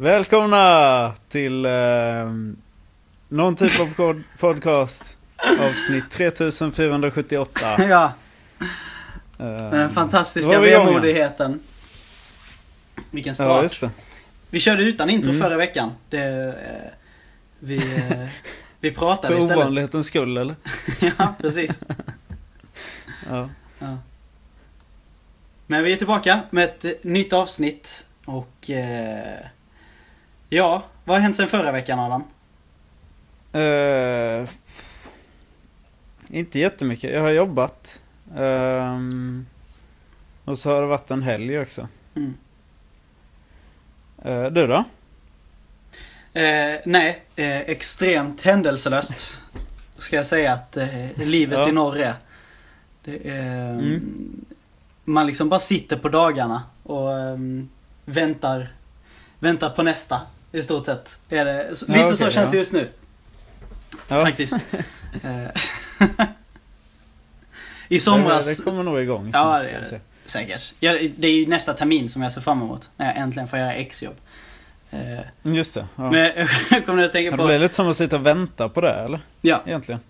Välkomna till eh, någon typ av pod- podcast. Avsnitt 3478. ja, Eh, den fantastiska vi vemodigheten. Vilken start. Ja, just det. Vi körde utan intro Mm. förra veckan. Det, eh, vi, eh, vi pratade För istället. ovanlighetens skull eller? ja, precis. Ja. Ja. Men vi är tillbaka med ett nytt avsnitt. Och eh, ja, vad har hänt sen förra veckan Adam? Eh, inte jättemycket. Jag har jobbat. Ehm, och så har det varit en helg också. Mm. Eh, du då? Eh, nej, eh, extremt händelselöst. Ska jag säga att livet Ja. i norr är. Det är Mm. Man liksom bara sitter på dagarna och ehm, väntar, väntar på nästa. I stort sett. Är det, Ja, lite okej, så känns det ja. just nu Ja, faktiskt. Eh, I det, somras, det kommer nog igång. Ja, snart, det ska gör det. säkert. Ja, det är ju nästa termin som jag ser fram emot. När jag äntligen får göra exjobb. Eh, Just det. Ja. Men jag kommer att tänka Ja, det på... blir lite som att sitta och vänta på det eller? Ja, Egentligen.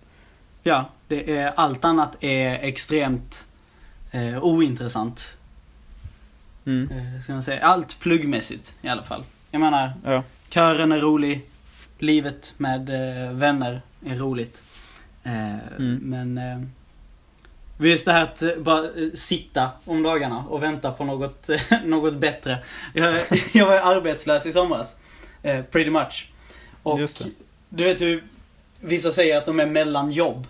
Ja, det är, allt annat är extremt eh, ointressant. Mm. Eh, ska man säga. Allt pluggmässigt i alla fall. Jag menar, Ja. kören är rolig. Livet med eh, vänner är roligt. Eh, Mm. Men eh, just det här att eh, bara eh, sitta om dagarna och vänta på något, något bättre. Jag, jag var arbetslös i somras. Eh, pretty much. Och du vet hur vissa säger att de är mellan jobb.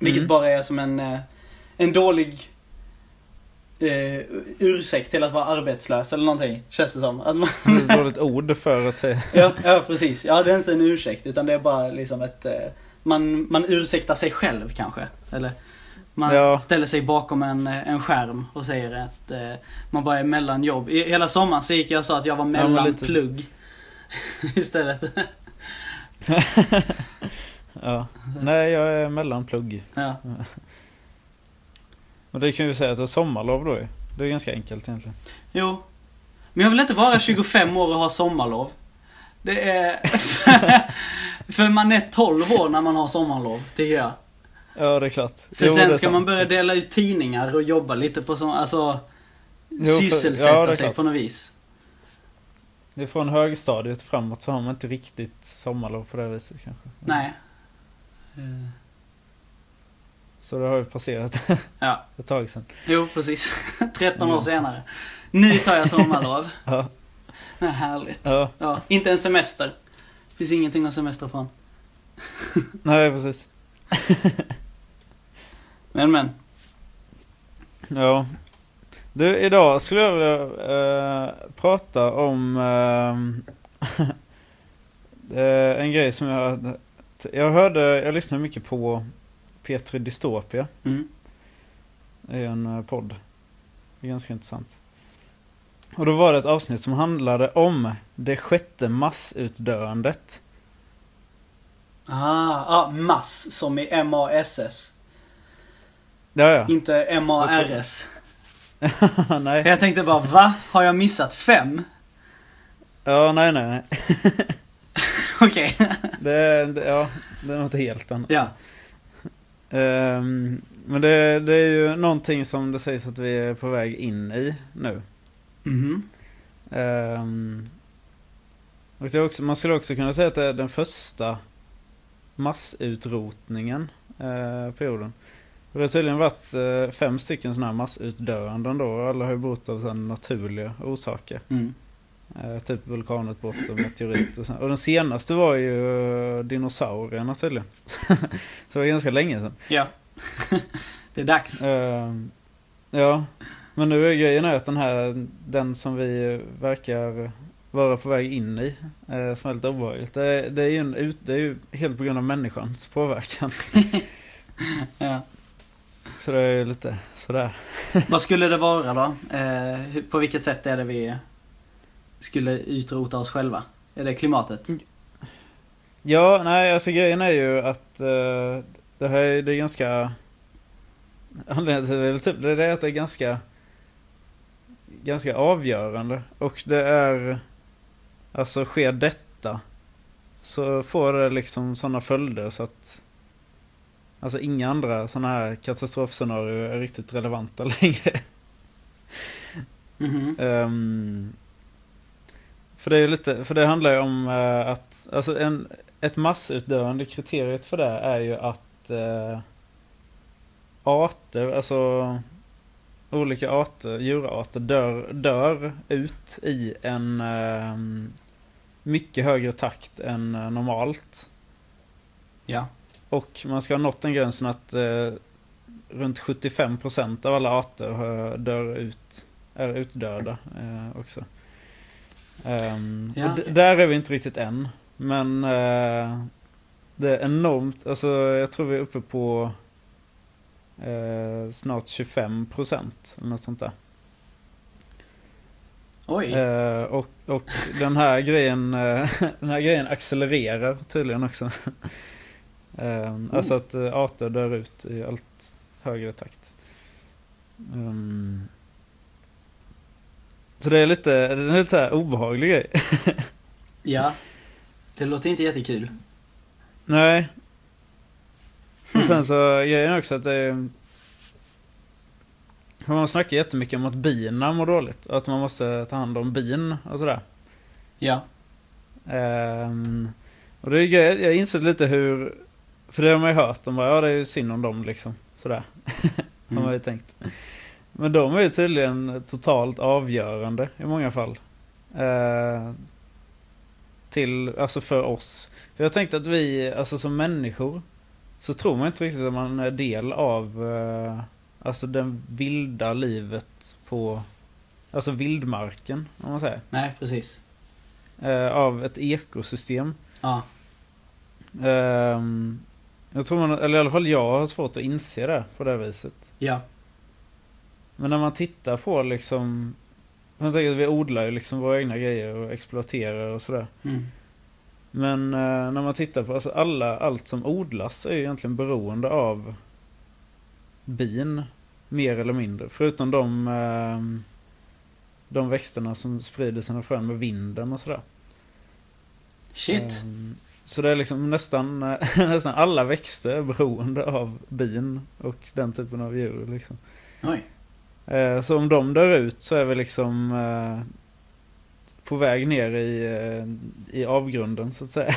Vilket Mm. bara är som en, en dålig eh, ursäkt till att vara arbetslös eller någonting. Känns det som. Att man, Det är ett ord för att säga. ja, ja, precis. Ja, det är inte en ursäkt utan det är bara liksom ett... Eh, man, man ursäktar sig själv kanske. Eller man Ja. ställer sig bakom en, eh, en skärm och säger att eh, man bara är mellan jobb. I, hela sommaren så gick jag och sa att jag var mellan lite så. plugg. Istället. Ja. Nej, jag är mellanplugg. ja. Och det kan vi säga att det är sommarlov då ju. Det är ganska enkelt egentligen. Jo. Men jag vill inte vara 25 år och ha sommarlov. Det är... För man är 12 år när man har sommarlov, tycker jag. Ja, det är klart. För Jo, sen ska sant. man börja dela ut tidningar och jobba lite på sån, alltså... för- sysselsätta ja, sig klart. på något vis. Det är från högstadiet framåt så har man inte riktigt sommarlov på det viset kanske. Nej. Eh, Så det har ju passerat Ja, ett tag sedan. jo precis. 13 år senare. Nu tar jag sommarlov. Ja. Härligt. Ja, Ja, inte en semester. Finns ingenting att semester från. nej precis. Men men. Ja. Du, idag skulle jag vilja eh, prata om eh, eh, en grej som jag... Jag hörde, jag lyssnade mycket på Petri Dystopia. Mm. Det är en eh, podd. Det är ganska intressant. Och då var det ett avsnitt som handlade om det sjätte massutdöendet. Ah, ah, mass som i M-A-S-S. Ja, ja. Inte M-A-R-S. nej. Jag tänkte bara, va? Har jag missat fem? Ja, nej, nej, nej. Okej. Det, det, ja, det är något helt annat. ja. Ehm, men det, det är ju någonting som det sägs att vi är på väg in i nu. Mhm. Ehm, och det är också, man skulle också kunna säga att det är den första massutrotningen eh, på jorden. Och det har tydligen varit eh, fem stycken sådana här massutdöenden då. Alla har ju bott av naturliga orsaker. Mm. Eh, typ vulkanutbrott och meteorit och, och den senaste var ju eh, dinosaurierna tydligen. så det var ganska länge sedan. Ja. det är dags. Ehm, ja, men nu är grejen att den här, den som vi verkar vara på väg in i, eh, som är lite obehagligt. Det, det, är ju en, ut- det är ju helt på grund av människans påverkan. Ja. Så det är ju lite sådär. Vad skulle det vara då? På vilket sätt är det vi skulle utrota oss själva? Är det klimatet? Ja, nej, alltså grejen är ju att eh, det här är, det är ganska... Anledningen till det är typ det är att det är ganska... Ganska avgörande. Och det är... Alltså sker detta så får det liksom sådana följder så att Alltså inga andra sådana här katastrofscenarier är riktigt relevanta längre. Mhm. Ehm, för det är lite, för det handlar ju om eh, att, alltså en, ett massutdöende kriteriet för det är ju att eh, arter, alltså olika arter, djurarter dör, dör ut i en eh, mycket högre takt än eh, normalt. Ja. Och man ska ha nått den gränsen att eh, runt 75% av alla arter eh, dör ut, är utdöda eh, också. Ehm, Ja, okej. Där är vi inte riktigt än. Men eh, det är enormt, alltså jag tror vi är uppe på eh, snart 25% eller något sånt där. Oj. Eh, och, och den här grejen Den här grejen accelererar tydligen också. Eh, Alltså att arter dör ut i allt högre takt. Ehm, så det är lite, det är lite så här obehaglig grej. Ja. Det låter inte jättekul. Nej. Och Hmm. sen så grejen också att det är... Man snackar jättemycket om att bina mår dåligt. Att man måste ta hand om bin och sådär. Ja. Ehm, och det är grejer, jag inser lite hur... För det har man ju hört, de bara, ja det är ju synd om dem liksom. Sådär, har man Mm. ju tänkt. Men de är ju tydligen totalt avgörande i många fall. Eh, till, alltså för oss. För jag tänkte att vi, alltså som människor, så tror man inte riktigt att man är del av, eh, alltså det vilda livet på, alltså vildmarken, om man säger. Nej, precis. Eh, av ett ekosystem. Ja. Ehm, jag tror man, eller i alla fall jag har svårt att inse det på det viset. Ja. Men när man tittar på liksom Jag tänker att vi odlar ju liksom våra egna grejer och exploaterar och sådär. Mm. Men eh, när man tittar på alltså alla, allt som odlas är ju egentligen beroende av bin. Mer eller mindre. Förutom de, eh, de växterna som sprider sina frön med vinden och sådär. Shit. Ehm, Så det är liksom nästan, nästan alla växter är beroende av bin och den typen av djur. Liksom. Oj. Eh, Så om de dör ut så är vi liksom eh, på väg ner i, eh, i avgrunden så att säga.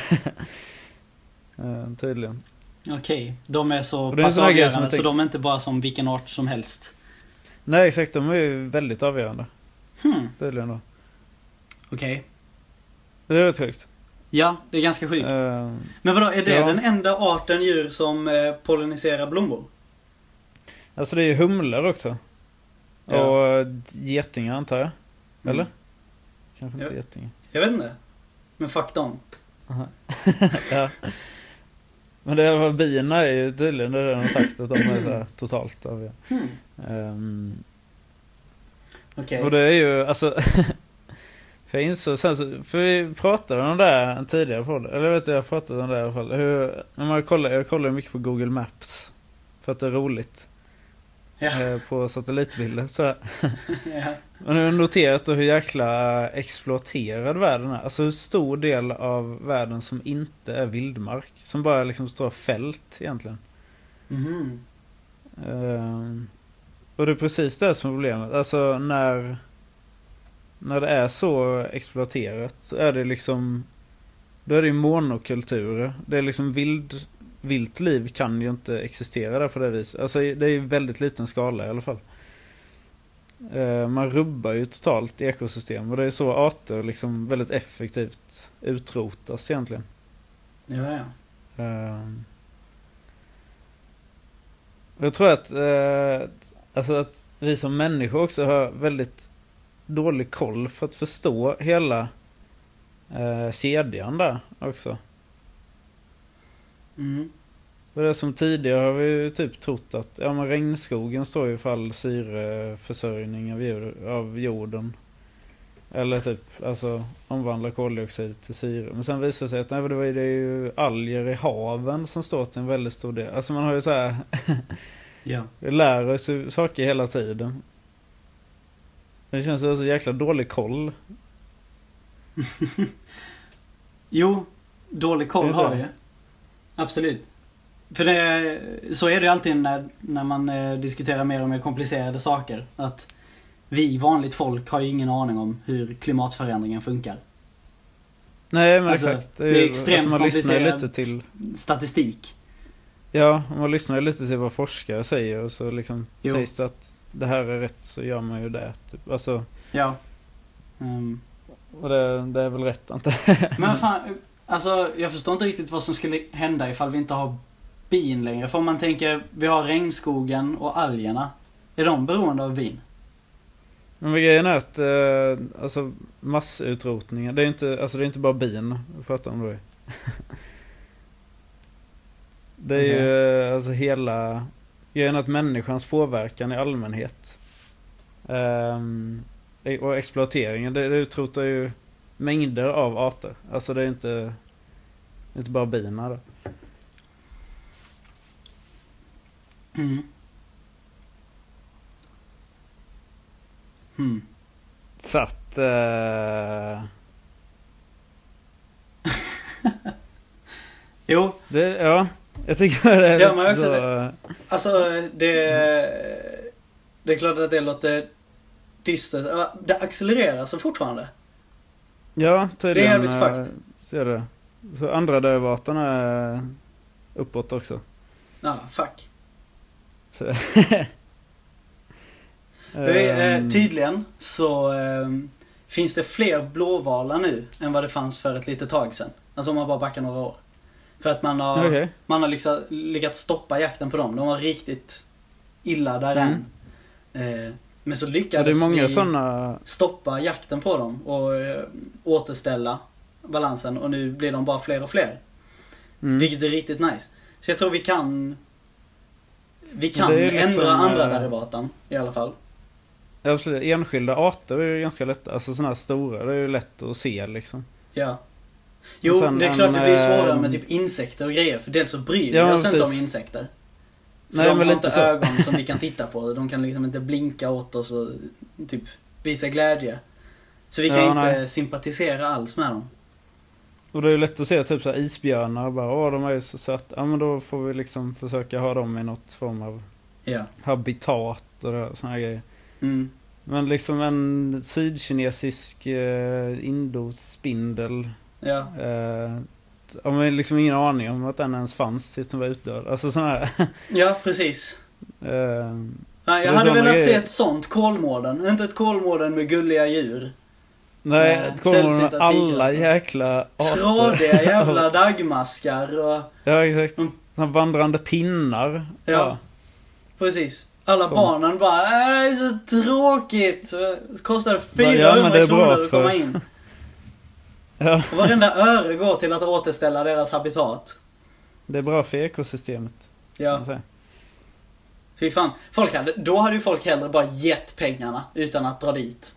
Tydligen. Okej. De är så är pass som avgörande så de är inte bara som vilken art som helst. Nej exakt, de är ju väldigt avgörande. Hmm. Tydligen då. Okej. Det är rätt högt. Ja, det är ganska sjukt. Eh, Men vadå, är det ja. den enda arten djur som eh, polliniserar blommor? Alltså det är ju humlor också. Ja. Och getingar antar jag. Eller? Mm. Kanske inte getingar. Jag vet inte. Men fuck dem. ja. Men det fall bina är ju tydligen, det har de sagt att de är så här totalt avgörande. Hmm. Ehm, Okej. Och det är ju alltså För jag insåg sen så, för vi pratade om det där tidigare på eller jag vet inte, jag pratade om det i alla fall. Hur, när man kollar, jag kollar mycket på Google Maps. För att det är roligt. Eh, på satellitbilder så ja. Men jag har noterat hur jäkla exploaterad världen är. Alltså hur stor del av världen som inte är vildmark. Som bara liksom står fält egentligen. Mhm. Ehm, och det är precis det som är problemet. Alltså när, när det är så exploaterat så är det liksom Då är det ju monokulturer. Det är liksom vild, vilt liv kan ju inte existera där på det viset. Alltså det är ju väldigt liten skala i alla fall. Ehm, man rubbar ju totalt ekosystem och det är så arter liksom väldigt effektivt utrotas egentligen. Ja, ja. Ehm. Jag tror att, eh, alltså att vi som människor också har väldigt dålig koll för att förstå hela eh, kedjan där också. Mm. För det som tidigare har vi ju typ trott att ja, men regnskogen står ju för all syreförsörjning av, av jorden. Eller typ alltså omvandla koldioxid till syre. Men sen visar det sig att nej, det var ju- det är ju alger i haven som står till en väldigt stor del. Alltså man har ju så här, Ja. vi lär oss saker hela tiden. Det känns ju så jäkla dålig koll. Jo, dålig koll har vi. Absolut. För det, så är det ju alltid när, när man eh, diskuterar mer och mer komplicerade saker. Att vi vanligt folk har ju ingen aning om hur klimatförändringen funkar. Nej men Alltså, exakt. det är ju- extremt man lyssnar lite till Statistik. Ja, man lyssnar ju lite till vad forskare säger och så liksom Jo. sägs det att det här är rätt så gör man ju det. Typ. Alltså, Ja. Ehm, och det, det är väl rätt antar men fan, alltså jag förstår inte riktigt vad som skulle hända ifall vi inte har bin längre. För om man tänker, vi har regnskogen och algerna. Är de beroende av bin? Men grejen är att eh, alltså, massutrotningen, det är inte, alltså, det är inte bara bin pratar om då. ju. Det är ju eh, alltså hela grejen är att människans påverkan i allmänhet ehm, och exploateringen, det, det utrotar ju mängder av arter. Alltså det är inte, det är inte bara bina då. Mm. Hmm. Så att... Eh, Jo, det, ja, jag tycker det är ju lite också så, Alltså det... Det är klart att det låter dystert. Ja, Det accelererar så fortfarande. Ja, tydligen. Det är jävligt eh, fucked. Så är det. Så andra dövarten är uppåt också. Ja, fuck. Så. Eh, tydligen så ehm, finns det fler blåvalar nu än vad det fanns för ett litet tag sedan. Alltså om man bara backar några år. För att man har, Okej. man har liksom lyckats stoppa jakten på dem. De var riktigt illa dären. Eh, men så Ja, lyckades det är många vi sådana... stoppa jakten på dem och eh, återställa balansen och nu blir de bara fler och fler. Mm. Vilket är riktigt nice. Så jag tror vi kan Vi kan liksom, ändra andra eh, derivaten i alla fall. Ja, absolut. Enskilda arter är ju ganska lätta. Alltså sådana här stora, det är ju lätt att se liksom. Ja. Jo, sen det är klart det blir svårare eh, med typ insekter och grejer. För dels så bryr vi Ja, oss inte om insekter. Nej, de men har lite inte så. ögon som vi kan titta på. De kan liksom inte blinka åt oss och typ visa glädje. Så vi kan Ja, inte nej. sympatisera alls med dem. Och det är ju lätt att se typ så här isbjörnar bara åh de är ju så söta. Ja men då får vi liksom försöka ha dem i något form av Ja. habitat och sådana här grejer. Mm. Men liksom en sydkinesisk eh, indospindel. Ja. Eh, har man liksom ingen aning om att den ens fanns tills den var utdöd. Alltså sådana här. Ja, precis. Ja, Det jag hade velat se grejer. ett sånt Kolmården. Inte ett Kolmården med gulliga djur. nej, ett kommer med alla tigrar, jäkla arter. Tradiga jävla daggmaskar och... Ja exakt. Mm. Såna vandrande pinnar. Ja. Precis. Alla Sånt. barnen bara "Äh, det är så tråkigt. Så det kostar 400 Ja, men det är bra kronor att komma in. Ja, Och varenda öre går till att återställa deras habitat. det är bra för ekosystemet. Ja, fy fan. Folk hade, då hade ju folk hellre bara gett pengarna utan att dra dit.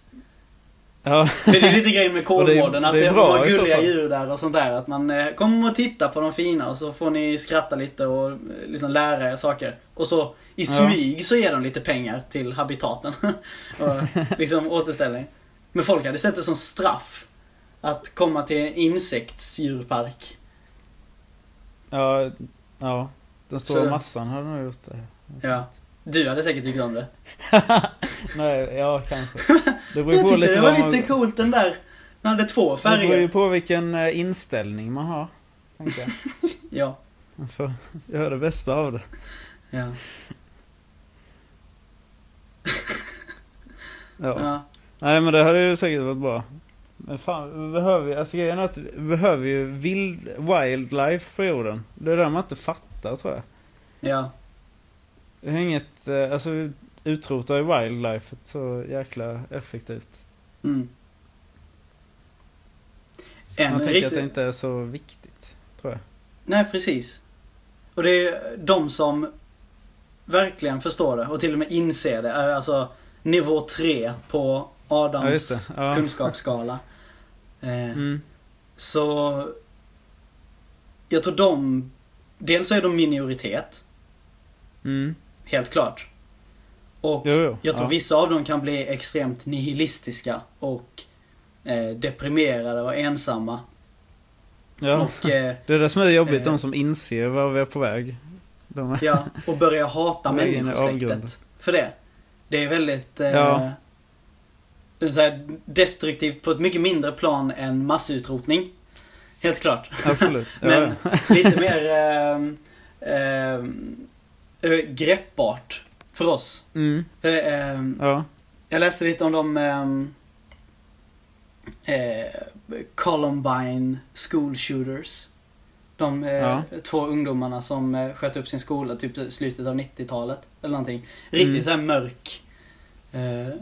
Ja, För det är lite grejen med Kolmården, att det är bra gulliga djur där och sånt där. Att man eh, kommer och titta på de fina och så får ni skratta lite och eh, liksom lära er saker. Och så i Ja. smyg så ger de lite pengar till habitaten. och liksom återställning. Men folk hade sett det som straff. Att komma till en insektsdjurpark. ja, ja. Den stora Så- massan hade nog gjort det. Ja. Du hade säkert tyckt om det. Nej, ja kanske. Det beror Jag på lite det var man... lite coolt den där. Den hade två Det beror ju färger. på vilken eh, inställning man har. Tänker jag. Ja. Man får göra det bästa av det. Ja. Ja. ja. Nej men det hade ju säkert varit bra. Men fan, vi behöver ju, alltså grejen är att vi behöver ju vild, wildlife på jorden. Det är det man inte fattar tror jag. Ja. Det är inget, eh, alltså vi utrotar ju wildlifet så jäkla effektivt. Mm. En Man tänker riktigt... att det inte är så viktigt, tror jag. Nej, precis. Och det är de som verkligen förstår det och till och med inser det är alltså nivå 3 på Ja, Adams det. Ja. kunskapsskala. Eh, Mm. Så jag tror de, dels så är de minoritet, Mm. helt klart. Och Jo, jo. jag tror ja. vissa av dem kan bli extremt nihilistiska och eh, deprimerade och ensamma. Ja. Och, eh, Det är det som är jobbigt, Eh. de som inser var vi är på väg. De är, ja, och börjar hata människosläktet för det. Det är väldigt eh, Ja. Här, destruktivt på ett mycket mindre plan än massutrotning. Helt klart. Absolut. Men ja. lite mer ehm, eh, greppbart för oss. Mm, För, ehm, ja. jag läste lite om de eh, Columbine School Shooters. De eh, Ja. två ungdomarna som eh, sköt upp sin skola typ slutet av 90-talet. Eller någonting. Riktigt Mm. så här mörk.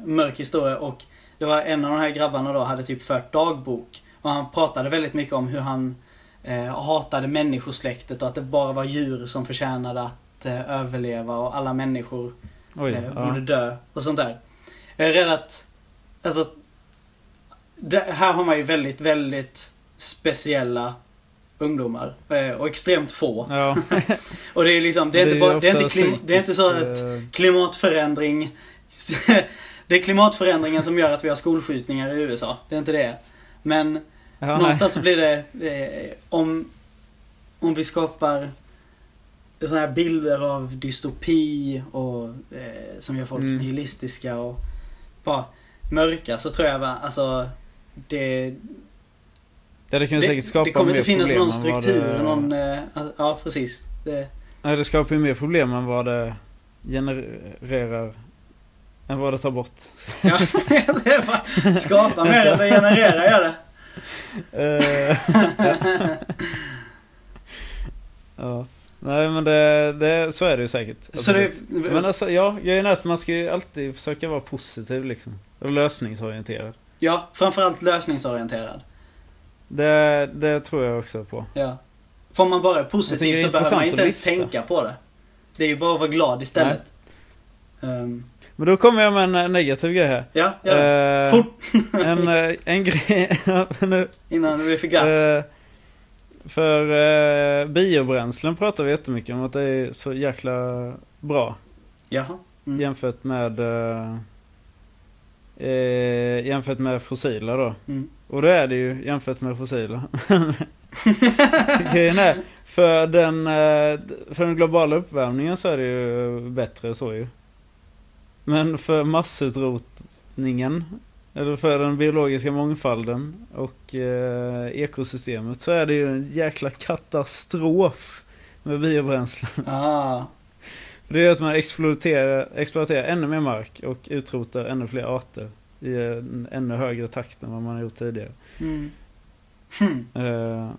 Mörk historia. Och det var en av de här grabbarna då hade typ fört dagbok. Och han pratade väldigt mycket om hur han eh, hatade människosläktet och att det bara var djur som förtjänade att eh, överleva och alla människor Oj. eh, Ja. borde dö och sånt där. Jag är rädd att, alltså, det, här har man ju väldigt, väldigt speciella ungdomar. Eh, och extremt få. Ja. Och det är liksom, det är, inte, ju bara, det är, inte, klim, det är inte så att eh, klimatförändring Det är klimatförändringen som gör att vi har skolskjutningar i USA. Det är inte det. Men ja, någonstans så blir det eh, om, om vi skapar sådana här bilder av dystopi och eh, som gör folk Mm. nihilistiska och bara mörka så tror jag va, alltså det, Ja, det kan det, säkert skapa det kommer mer inte finnas någon struktur, det... någon, eh, alltså, ja precis. Det, Nej, det skapar ju mer problem än vad det genererar. Än vad det tar bort. ja, det bara skapa mer än det genererar gör det. Eh, ja. Nej men det, det, så är det ju säkert. Så det. Men alltså ja, grejen är att man ska ju alltid försöka vara positiv liksom. Och lösningsorienterad. ja, framförallt lösningsorienterad. Det, det tror jag också på. Ja. Får man bara är positiv så behöver man inte ens tänka på det. Det är ju bara att vara glad istället. Ehm, Men då kommer jag med en eh, negativ grej här. ja, det. Eh, Fort. en, eh, en grej... nu, Innan det blir för glatt. Eh, för eh, biobränslen pratar vi jättemycket om att det är så jäkla bra Jaha. Mm. jämfört med eh, eh, jämfört med fossila då. Mm. Och det är det ju jämfört med fossila. Grejen är, för den, för den globala uppvärmningen så är det ju bättre så ju. Men för massutrotningen, eller för den biologiska mångfalden och eh, ekosystemet så är det ju en jäkla katastrof med biobränslen. Ah. Det är att man exploaterar, exploaterar ännu mer mark och utrotar ännu fler arter i en ännu högre takt än vad man har gjort tidigare. Mm. Hmm. Eh,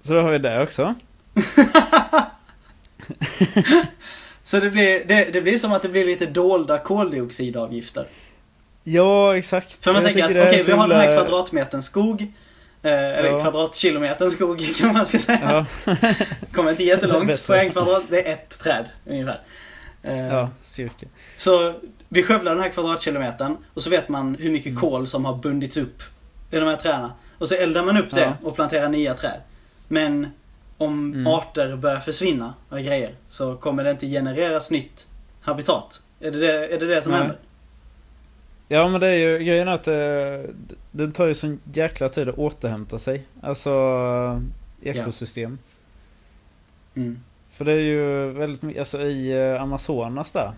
så då har vi det också. Så det blir, det, det blir som att det blir lite dolda koldioxidavgifter. Ja, exakt. För man Jag tänker att okej, är vi har den här kvadratmetern skog. Eh, eller Ja. kvadratkilometern skog kan man ska säga. Ja, Kommer inte jättelångt på en kvadrat. Det är ett träd ungefär. Eh, ja, cirka. Så vi skövlar den här kvadratkilometern och så vet man hur mycket Mm. kol som har bundits upp i de här träden. Och så eldar man upp det Ja. och planterar nya träd. Men om Mm. arter börjar försvinna och grejer så kommer det inte genereras nytt habitat. Är det det, är det, det som Nej. händer? Ja, men det är ju grejen är att det, det tar ju sån jäkla tid att återhämta sig. Alltså ekosystem. Mm. För det är ju väldigt mycket, alltså i eh, Amazonas där.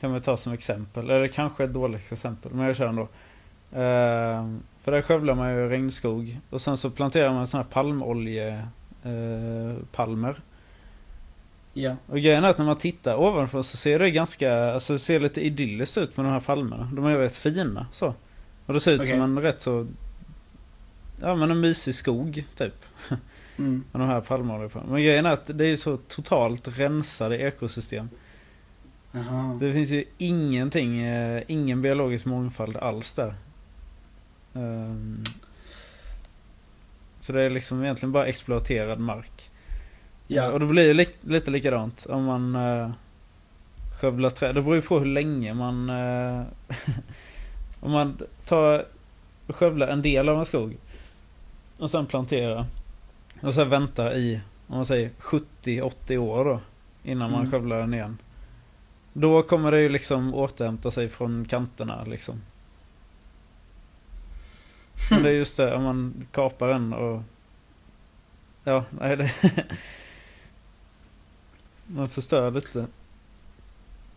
Kan vi ta som exempel, eller kanske ett dåligt exempel, men jag kör ändå. Eh, för där skövlar man ju regnskog och sen så planterar man sådana här palmolje eh, palmer. Ja. Och grejen är att när man tittar ovanför så ser det ganska, alltså det ser lite idylliskt ut med de här palmerna. De är rätt fina så. Och det ser ut Okej. som en rätt så, ja men en mysig skog typ. Mm. Med de här palmoljepalmerna. Men grejen är att det är så totalt rensade ekosystem. Jaha. Det finns ju ingenting, eh, ingen biologisk mångfald alls där. Ehm, så det är liksom egentligen bara exploaterad mark. Ja. Och det blir ju li- lite likadant om man uh, skövlar träd. Det beror ju på hur länge man... eh, om man tar och skövlar en del av en skog och sen planterar och sen väntar i, om man säger 70-80 år då innan man Mm. skövlar den igen. Då kommer det ju liksom återhämta sig från kanterna liksom. Men det är just det, om man kapar en och... Ja, nej det... man förstör lite.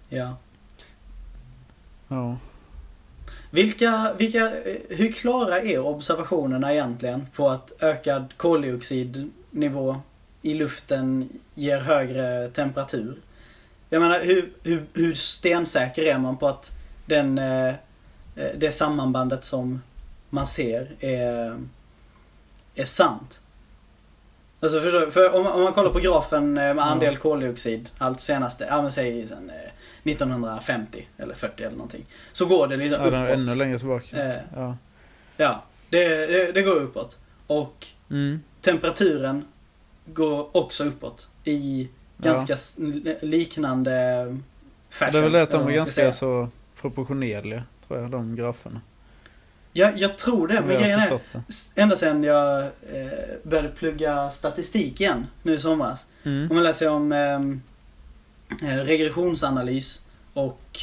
Ja. Ja. Vilka, vilka, hur klara är observationerna egentligen på att ökad koldioxidnivå i luften ger högre temperatur? Jag menar, hur, hur, hur stensäker är man på att den, eh, eh, det sammanbandet som man ser är, är sant? Alltså förstår? För om, om man kollar på grafen eh, med andel koldioxid, allt senaste, ja men säg sen eh, 1950 eller 40 eller någonting. Så går det liksom Ja, uppåt. ännu längre tillbaka. Eh. Ja. Ja, det, det, det går uppåt. Och Mm. temperaturen går också uppåt. I ganska s- liknande fashion. Det är väl det att de är ganska så proportionerliga, tror jag, de graferna. Ja, jag tror det. Men grejen är, ända sedan jag eh, började plugga statistik igen nu i somras. Mm. Om man läser om ehm, eh, regressionsanalys och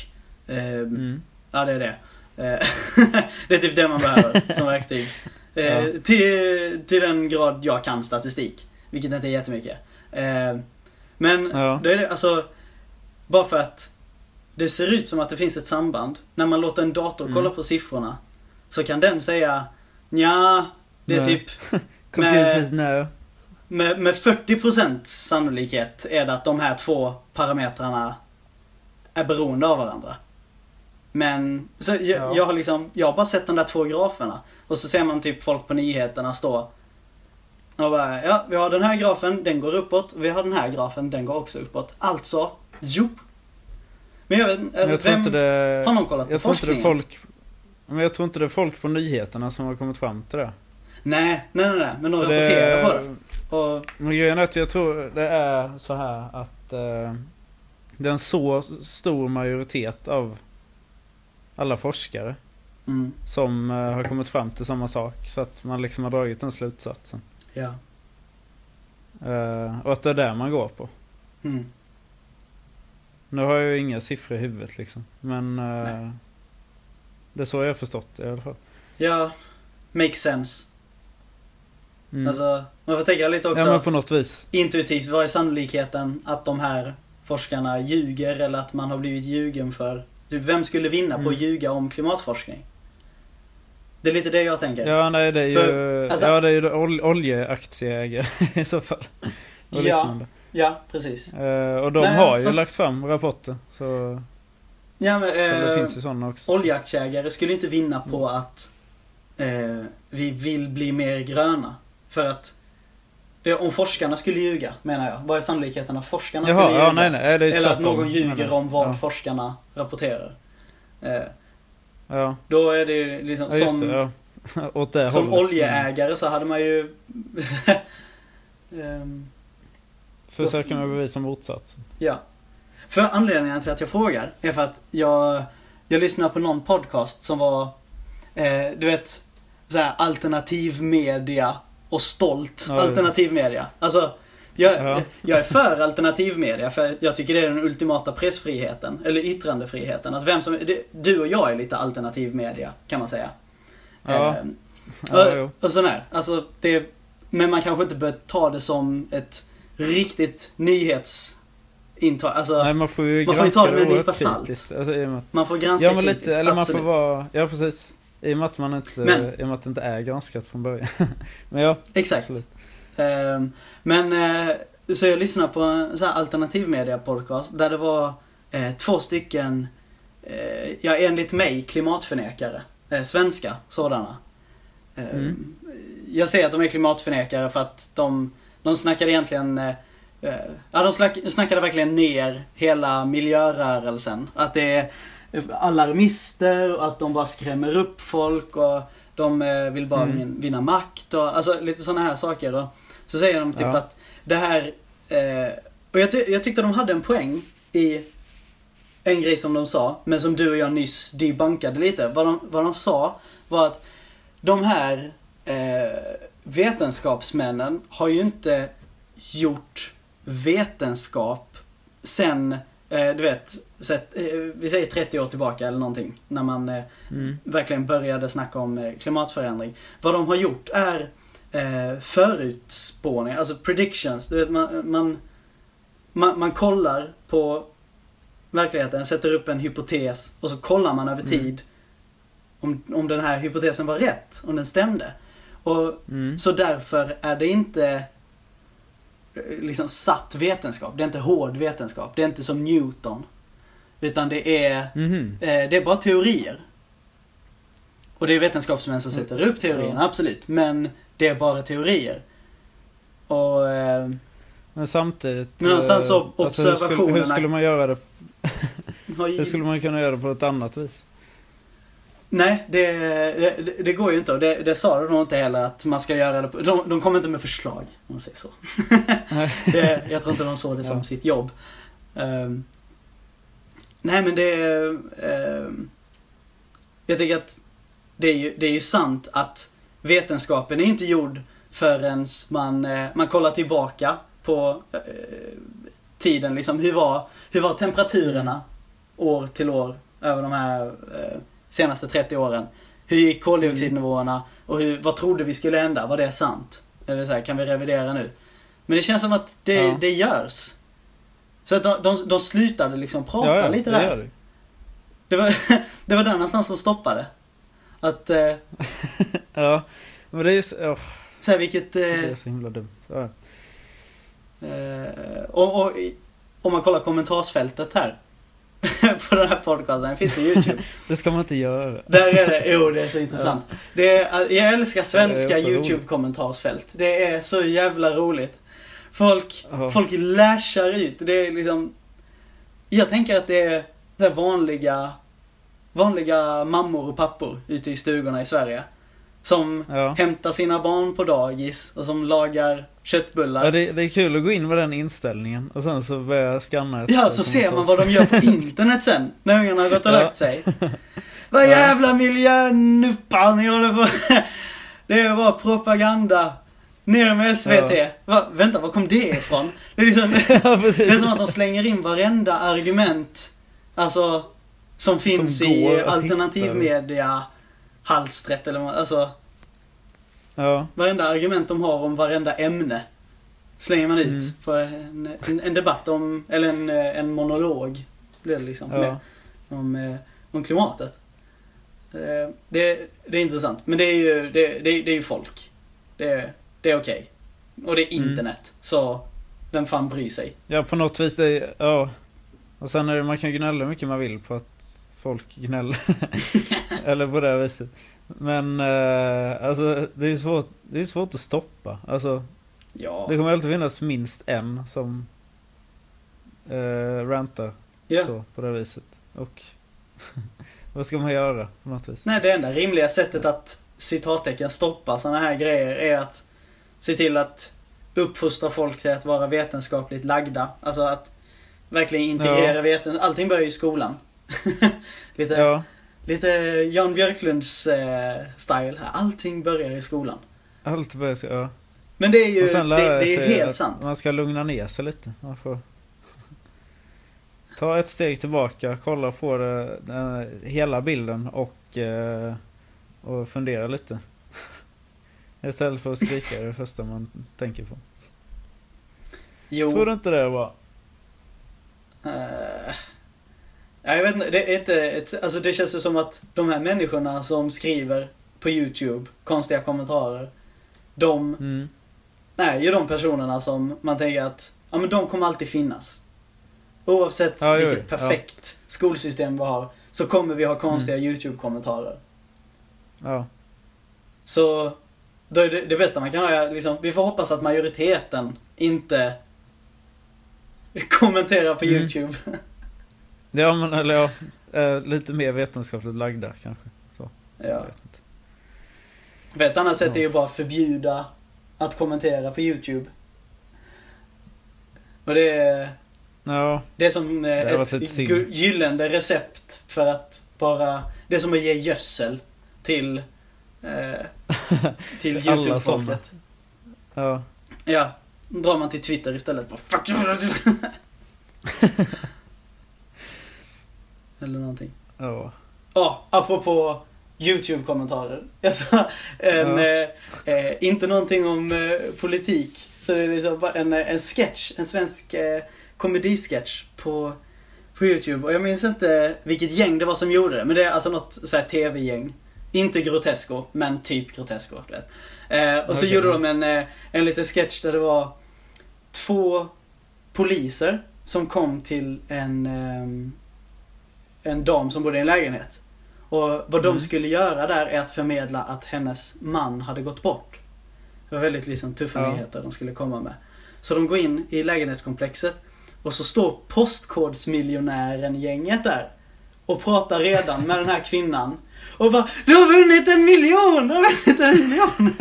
ehm, Mm. Ja, det är det. Eh, det är typ det man behöver som verktyg. Eh, Ja. till, till den grad jag kan statistik. Vilket inte är jättemycket. Eh, men Ja. det är det, alltså, bara för att det ser ut som att det finns ett samband. När man låter en dator Mm. kolla på siffrorna så kan den säga ja det är Nej. typ Computers no. med, med 40% sannolikhet är det att de här två parametrarna är beroende av varandra. Men så jag, Ja. jag har liksom, jag har bara sett de där två graferna. Och så ser man typ folk på nyheterna stå och bara, ja vi har den här grafen, den går uppåt. Och vi har den här grafen, den går också uppåt. Alltså, jo. Men jag vet jag tror vem, det... har någon kollat på Jag tror inte det är forskningen? folk... Men jag tror inte det är folk på nyheterna som har kommit fram till det. Nej, nej, nej, nej. Men de rapporterar på det. Och, Men grejen är att jag tror det är så här att eh, det är en så stor majoritet av alla forskare mm, som eh, har kommit fram till samma sak. Så att man liksom har dragit den slutsatsen. ja. Eh, och att det är där man går på. Mm, Nu har jag ju inga siffror i huvudet liksom. Men eh. Det är så jag har förstått det i alla fall. ja, makes sense. Mm. Alltså, man får tänka lite också ja men på något vis. intuitivt. Vad är sannolikheten att de här forskarna ljuger eller att man har blivit ljugen för? Typ, vem skulle vinna på Mm. att ljuga om klimatforskning? Det är lite det jag tänker. Ja nej det är ju, För, alltså- ja, det är ju ol- oljeaktieägare i så fall. Och Ja. liknande. Ja, precis. Eh, och de Men har ju fast- lagt fram rapporter. Så Ja, men, det eh, finns ju sådana också. oljeaktieägare skulle inte vinna Mm. på att eh, vi vill bli mer gröna. För att det, om forskarna skulle ljuga, menar jag. Vad är sannolikheten att forskarna Jaha, skulle ljuga? ja nej nej. Det Eller att tvärtom, någon ljuger om vad ja. forskarna rapporterar. Eh, Ja, då är det ju liksom ja som, det. Åt det som hållet. oljeägare så hade man ju... Ehm, Försöker man bevisa motsatsen. ja. För anledningen till att jag frågar är för att jag, jag lyssnade på någon podcast som var, eh, du vet, så här alternativ media och stolt Ja, alternativ media. Alltså, jag, Ja. jag är för alternativ media för jag tycker det är den ultimata pressfriheten, eller yttrandefriheten. Att vem som, du och jag är lite alternativ media, kan man säga. Ja. Ja, och, och sån här. Alltså, det, men man kanske inte bör ta det som ett riktigt nyhetsintag. Alltså, Nej man får ju man får ju granska ta det med en nypa salt. kritiskt. Alltså, att, man får granska ja men kritiskt, lite, eller man får vara, ja precis. I och med att man inte, Men- i och med att det inte är granskat från början. men ja, Exakt. Ehm, men, eh, så jag lyssnade på en sån här alternativmedia podcast där det var eh, två stycken, eh, ja enligt mig, klimatförnekare. Svenska sådana. Ehm, Mm. Jag säger att de är klimatförnekare för att de, de snackade egentligen Ja, de snack, snackade verkligen ner hela miljörörelsen. Att det är alarmister och att de bara skrämmer upp folk och de eh, vill bara Mm. vin- vinna makt och alltså lite sådana här saker. Och så säger de typ Ja. att det här... Eh, och jag, ty- jag tyckte de hade en poäng i en grej som de sa, men som du och jag nyss debunkade lite. Vad de, vad de sa var att de här eh, vetenskapsmännen har ju inte gjort vetenskap sen eh, du vet, eh, vi säger 30 år tillbaka eller någonting. När man eh, Mm. verkligen började snacka om klimatförändring. Vad de har gjort är eh, förutspåningar, alltså predictions. Du vet, man, man, man, man kollar på verkligheten, sätter upp en hypotes och så kollar man över Mm. tid om, om den här hypotesen var rätt, om den stämde. Och Mm. så därför är det inte liksom satt vetenskap. Det är inte hård vetenskap. Det är inte som Newton. Utan det är, Mhm. eh, det är bara teorier. Och det är vetenskapsmän som sätter upp teorierna, absolut. Men det är bara teorier. Och... Eh, Men samtidigt... Men någonstans så eh, hur, skulle, hur observationerna- skulle man göra det? Hur skulle man kunna göra det på ett annat vis? Nej, det, det, det går ju inte. Och det, det sa de nog inte heller att man ska göra det de, de kommer inte med förslag, om man säger så. Det, jag tror inte de såg det som Ja. sitt jobb. Ehm, nej men det ehm, jag tycker att det är, ju, det är ju sant att vetenskapen är inte gjord förrän man, eh, man kollar tillbaka på eh, tiden. Liksom, hur, var, hur var temperaturerna år till år över de här eh, senaste 30 åren? Hur gick koldioxidnivåerna och hur, vad trodde vi skulle hända? Var det sant? Eller så här, kan vi revidera nu? Men det känns som att det, Ja. det görs. Så att de, de, de slutade liksom prata ja, ja, lite det där. det. Det var, det var där någonstans som stoppade. Att, eh, Ja. Men det är ju så, oh, så här, vilket... det Eh, är så himla dumt. Så, eh, och, och om man kollar kommentarsfältet här. på den här podcasten, den finns på YouTube. Det ska man inte göra. Där är det, jo det är så intressant. Det är, jag älskar svenska YouTube-kommentarsfält. Det är så jävla roligt. Folk, Ja. folk lashar ut. Det är liksom... Jag tänker att det är så vanliga, vanliga mammor och pappor ute i stugorna i Sverige. Som Ja. hämtar sina barn på dagis och som lagar köttbullar. Ja, det, det är kul att gå in med den inställningen och sen så börja jag scanna ett Ja, så ser man vad de gör på internet sen, när ungarna har gått och Ja. lagt sig. Vad jävla miljönuppar ni håller på Det är bara propaganda. Ner med SVT. Ja. Va, vänta, var kom det ifrån? Det är, liksom, ja, det är som att de slänger in varenda argument, alltså, som finns Som i alternativmedia, halsträtt eller vad, alltså, Ja, varenda argument de har om varenda ämne. Slänger man ut Mm. på en, en, en debatt om, eller en, en monolog, blir det liksom, med, ja. om, eh, om klimatet. Eh, Det, det är intressant, men det är ju, det, det, det är ju folk. Det, det är okej. Och det är Mm. internet, så vem fan bryr sig? ja, på något vis det ja. Och sen är det, man kan gnälla hur mycket man vill på att folk gnäller. Eller på det här viset. Men eh, alltså det är svårt, det är svårt att stoppa. Alltså Ja. det kommer alltid finnas minst en som eh, rantar ja. så på det viset. Och vad ska man göra på något vis? Nej, det enda rimliga sättet att citattecken stoppa sådana här grejer är att se till att uppfostra folk till att vara vetenskapligt lagda. Alltså att verkligen integrera Ja. veten... Allting börjar ju i skolan. lite, Ja, lite Jan Björklunds eh, style här. Allting börjar i skolan. allt börjar så, ja. Men det är ju det, det är sig helt sant. Man ska lugna ner sig lite. Man får ta ett steg tillbaka, kolla på det, den, hela bilden och, eh, och fundera lite. Istället för att skrika det första man tänker på. Jo. Tror du inte det var? Eh, ja, jag vet inte, det är inte ett, alltså det känns ju som att de här människorna som skriver på YouTube konstiga kommentarer. De Mm. är ju de personerna som man tänker att, ja men de kommer alltid finnas. Oavsett Ja, vilket ja. perfekt skolsystem vi har, så kommer vi ha konstiga Mm. YouTube-kommentarer. Ja. Så, då är det, det bästa man kan göra är liksom, vi får hoppas att majoriteten inte kommenterar på Mm. YouTube. Ja men eller ja, eh, lite mer vetenskapligt lagda kanske. Så, Ja. För ett annat sätt är ju bara förbjuda att kommentera på YouTube. Och det är, Ja, det är som eh, varit ett gu- gyllene recept för att bara... Det är som att ge gödsel till, eh, till YouTube-folket. ja. Ja, drar man till Twitter istället. Bara, Fuck. Eller någonting. Ja. Ja, apropå YouTube-kommentarer. Jag sa en, Ja. eh, eh, inte någonting om eh, politik. Så det är liksom bara en, eh, en sketch, en svensk eh, komedisketch på, på YouTube. Och jag minns inte vilket gäng det var som gjorde det. Men det är alltså något så TV-gäng. Inte Grotesco, men typ Grotesco. Eh, och så Okej. gjorde de en, eh, en liten sketch där det var två poliser som kom till en, ehm, en dam som bodde i en lägenhet. Och vad de Mm. skulle göra där är att förmedla att hennes man hade gått bort. Det var väldigt liksom tuffa Ja. nyheter de skulle komma med. Så de går in i lägenhetskomplexet och så står Postkodmiljonären-gänget där. Och pratar redan med den här kvinnan. Och bara Du har vunnit en miljon! Du har vunnit en miljon!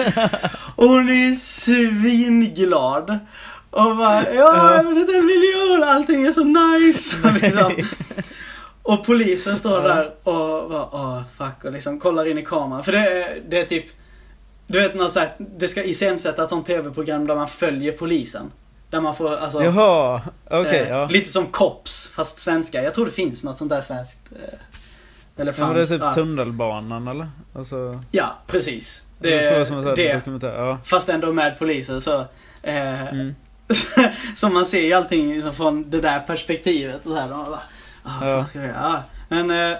Och hon är ju svinglad. Och bara Ja, jag har vunnit en miljon! Allting är så nice! Och, liksom. Och polisen står Ja. där och bara åh fuck och liksom kollar in i kameran. För det är, det är typ Du vet något så här, det ska iscensätta ett sånt tv-program där man följer polisen. Där man får alltså Jaha, okej, Eh, ja. Lite som Cops, fast svenska. Jag tror det finns något sånt där svenskt. eh, Eller Ja, men det är fanns. typ ja. tunnelbanan eller? Alltså, ja, precis. det, Det, är som en det. dokumentär. Ja. Fast ändå med poliser så. Eh, Mm. så man ser ju allting liksom från det där perspektivet. Och så här, de bara, ah, Ja. ska jag göra? Ja, Men, eh,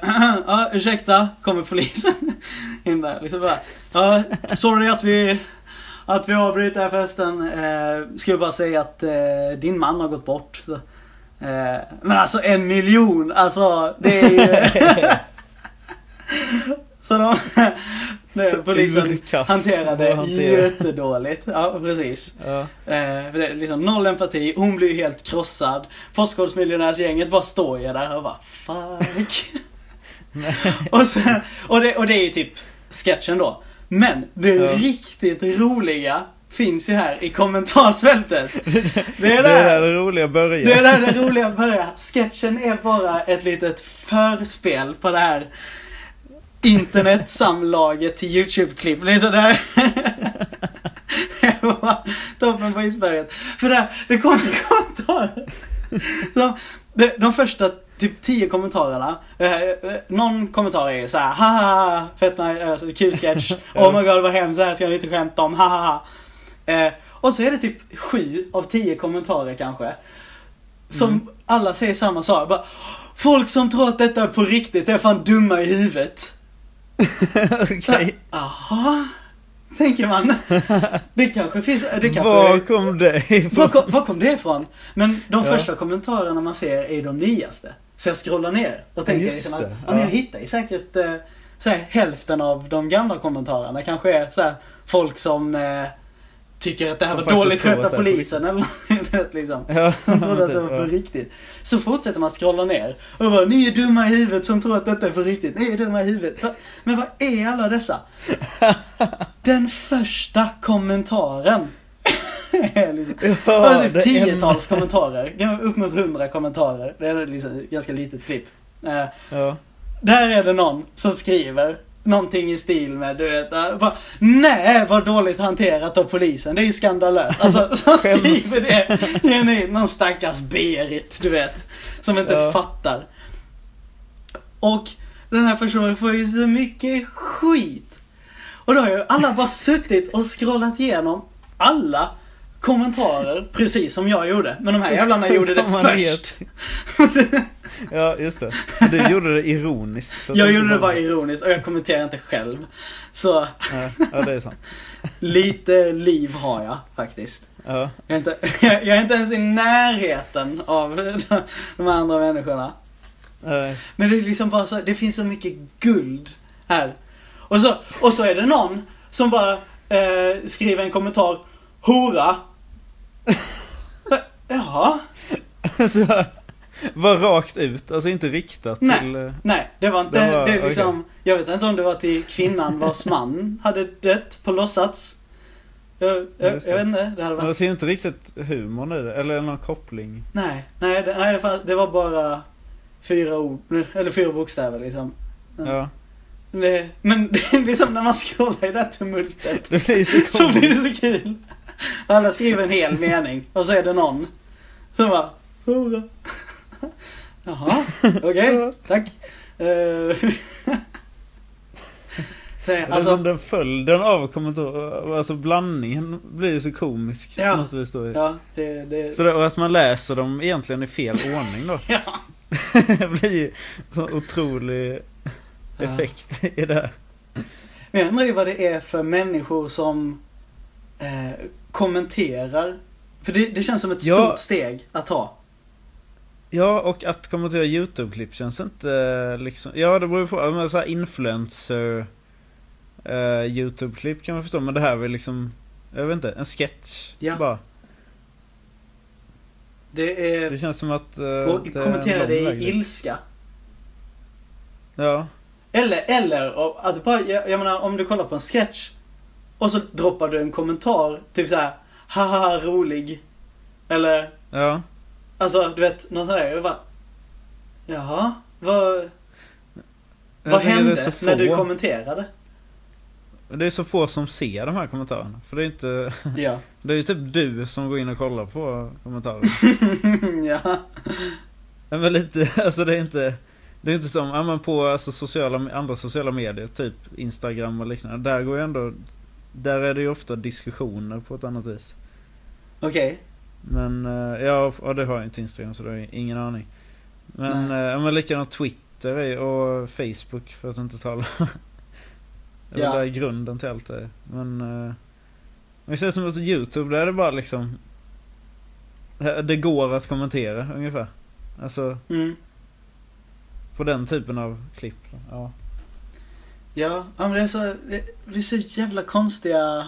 ja, ursäkta, kommer polisen in där. Liksom bara, ja, sorry att vi, att vi avbryter här festen. Eh, skulle bara säga att eh, din man har gått bort. Så, eh, men alltså en miljon, alltså det är ju... Så de, det, polisen Urkass hanterade hantera. jättedåligt. Ja, precis. Ja. Eh, liksom noll empati, hon blir ju helt krossad. Postkodmiljonärsgänget bara står ju där och bara fuck. och, sen, och, det, och det är ju typ sketchen då. Men det Ja. riktigt roliga finns ju här i kommentarsfältet. Det är Det är där. där det roliga börjar. Det är där det roliga börjar. Sketchen är bara ett litet förspel på det här internetsamlaget till YouTube-klipp. Det sådär. Det var toppen på isberget. För där, det kommer kommentarer. Så, de, de första typ tio kommentarerna. Eh, eh, någon kommentar är så här, haha, fett nice, alltså, kul sketch. Oh my god vad hemskt, det här ska ni inte skämta om, haha. Eh, och så är det typ sju av tio kommentarer kanske. Som Mm. alla säger samma sak. Bara, Folk som tror att detta är på riktigt är fan dumma i huvudet. Okej. Jaha, tänker man. Det kanske finns, det kanske... Var kom det Var ifrån? kom, var kom det ifrån? Men de Ja. första kommentarerna man ser är de nyaste. Så jag scrollar ner och tänker Just liksom att ja. men ja. jag hittar ju säkert eh, så här, hälften av de gamla kommentarerna. kanske är så här, folk som eh, tycker att det här Som var dåligt skött av polisen eller liksom. Ja, De trodde att det var på riktigt. Så fortsätter man scrolla ner och bara, ni är dumma i huvudet som tror att detta är på riktigt. Ni är dumma i huvudet. Men vad är alla dessa? Den första kommentaren. liksom, det Ja, var typ tiotals kommentarer. Kan vara Upp mot hundra kommentarer. Det är liksom ett ganska litet klipp. Eh, Ja. där är det någon som skriver någonting i stil med, du vet, äh, bara, Nej, vad dåligt hanterat av polisen. Det är ju skandalöst. Alltså, som skriver det genuint. Någon stackars Berit, du vet. Som inte Ja. fattar. Och den här personen får ju så mycket skit. Och då har ju alla bara suttit och scrollat igenom alla kommentarer, precis som jag gjorde. Men de här jävlarna gjorde det först. Ja, just det. Du gjorde det ironiskt. Jag gjorde det bara ironiskt och jag kommenterar inte själv. Så Ja, det är sant. lite liv har jag faktiskt. Ja. Jag är inte, jag är inte ens i närheten av de, de andra människorna. Nej. Men det är liksom bara så, det finns så mycket guld här. Och så, och så är det någon som bara eh, skriver en kommentar, hora. Jaha. Så, var rakt ut, alltså inte riktat Nej. till... eh, Nej, det var inte, Det det, var- är liksom, jag vet inte om det var till kvinnan vars man hade dött på låtsats. Jag, jag, det. jag vet inte, det hade varit, jag ser inte riktigt humorn i det, eller någon koppling. nej, nej, det, nej det, var, det bara fyra ord, eller fyra bokstäver liksom. Ja. Det, men det är liksom när man scrollar i det här tumultet Det blir så så blir det så kul. Alla skriver en hel mening och så är det någon som bara Hurra. Jaha, okej, tack. Eh, så, Alltså, alltså, den följden av kommentarer, alltså blandningen blir ju så komisk Ja. något vis då. ja, det, det, Så det, och att man läser dem egentligen i fel ordning då. ja. det blir ju så otrolig Ja. effekt i det. Men jag undrar ju vad det är för människor som eh, kommenterar. För det, det känns som ett Ja. stort steg att ta. Ja, och att kommentera YouTube-klipp känns inte eh, liksom... Ja, det beror ju på. Men så här influencer... eh, YouTube-klipp kan man förstå, men det här är väl liksom... Jag vet inte, en sketch Ja. bara. Det är... Det känns som att... och det kommentera det i ilska. Ja. Eller, eller att bara, jag, jag menar om du kollar på en sketch och så droppar du en kommentar, typ så här, haha rolig. Eller, Ja. alltså du vet, någon sån där. Jag bara, jaha, vad, vad hände när du kommenterade? Det är så få som ser de här kommentarerna. För det är inte... Ja. Det är ju typ du som går in och kollar på kommentarer. ja. Men lite, alltså det är inte... Det är inte som, ja men på alltså, sociala, andra sociala medier, typ Instagram och liknande. Där går ju ändå... Där är det ju ofta diskussioner på ett annat vis. Okej. Men, eh, ja, ja det har jag inte Instagram så det har jag ingen aning. Men, eh, ja, men likadant Twitter är- och Facebook för att inte tala. Det är Ja. där grunden till allt det är. Men... eh, Men det känns som att Youtube, där är det bara liksom... Det går att kommentera ungefär. Alltså, Mm. på den typen av klipp. Ja. Ja, men det är så, det, är så jävla konstiga...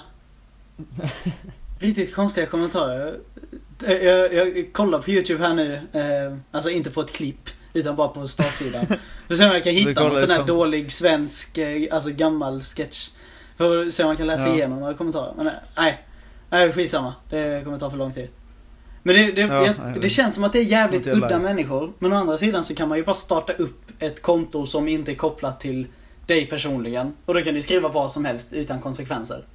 riktigt konstiga kommentarer. Jag, jag, kollar på YouTube här nu, eh, alltså inte på ett klipp, utan bara på startsidan. För se om jag kan hitta någon sån här sånt. dålig svensk, eh, alltså gammal sketch. För att se om man kan läsa Ja. igenom några kommentarer. Men eh, nej, nej skitsamma. Det kommer ta för lång tid. Men det, det, Ja, jag, det känns som att det är jävligt udda människor. Men å andra sidan så kan man ju bara starta upp ett konto som inte är kopplat till dig personligen. Och då kan du skriva vad som helst utan konsekvenser.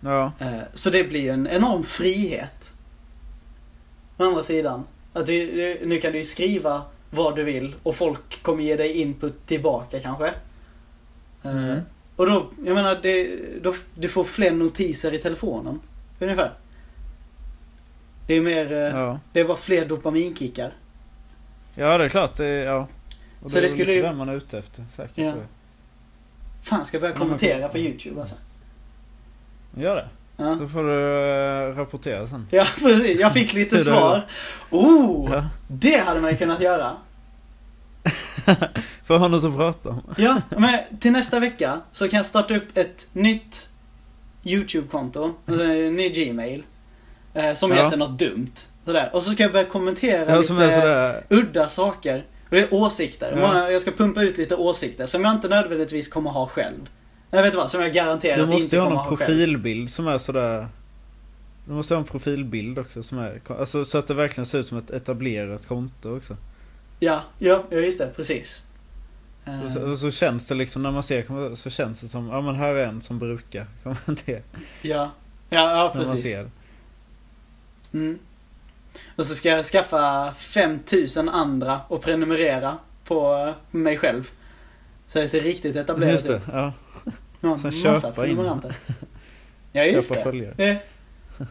Ja. Eh, Så det blir en enorm frihet. Å andra sidan. Att det, det, nu kan du ju skriva vad du vill och folk kommer ge dig input tillbaka kanske. Eh, Mm. Och då, jag menar, det, då, du får fler notiser i telefonen. Ungefär. Det är mer, eh, Ja. det är bara fler dopaminkickar. Ja, det är klart. Det är, ja. Och Så det, det är skulle lite ju- det man är ute efter. Säkert. Ja. Fan, ska jag börja Ja, men- kommentera på YouTube alltså. Gör det. Ja. Så får du eh, rapportera sen. Ja, precis. Jag fick lite svar. Oh! Ja. Det hade man ju kunnat göra. För att ha något att prata om. Ja, men till nästa vecka så kan jag starta upp ett nytt YouTube-konto, en ny Gmail. Eh, som Ja. heter något dumt. Sådär. Och så ska jag börja kommentera Ja, lite udda saker. Och det är åsikter. Ja. Jag ska pumpa ut lite åsikter som jag inte nödvändigtvis kommer ha själv. Jag vet vad, som jag garanterat Du inte måste ju ha kommer någon ha själv. profilbild som är sådär... Du måste ha en profilbild också som är... Alltså så att det verkligen ser ut som ett etablerat konto också. Ja, ja, just det. Precis. Eh, Och så, och så känns det liksom när man ser så känns det som, ja men här är en som brukar kommentera. Ja, ja, ja När man precis. ser. Mm. Och så ska jag skaffa 5000 andra och prenumerera på mig själv. Så det ser riktigt etablerat Just det, ut. ja. Jag en Sen massa köpa in. Ja, just Köpa det. följare.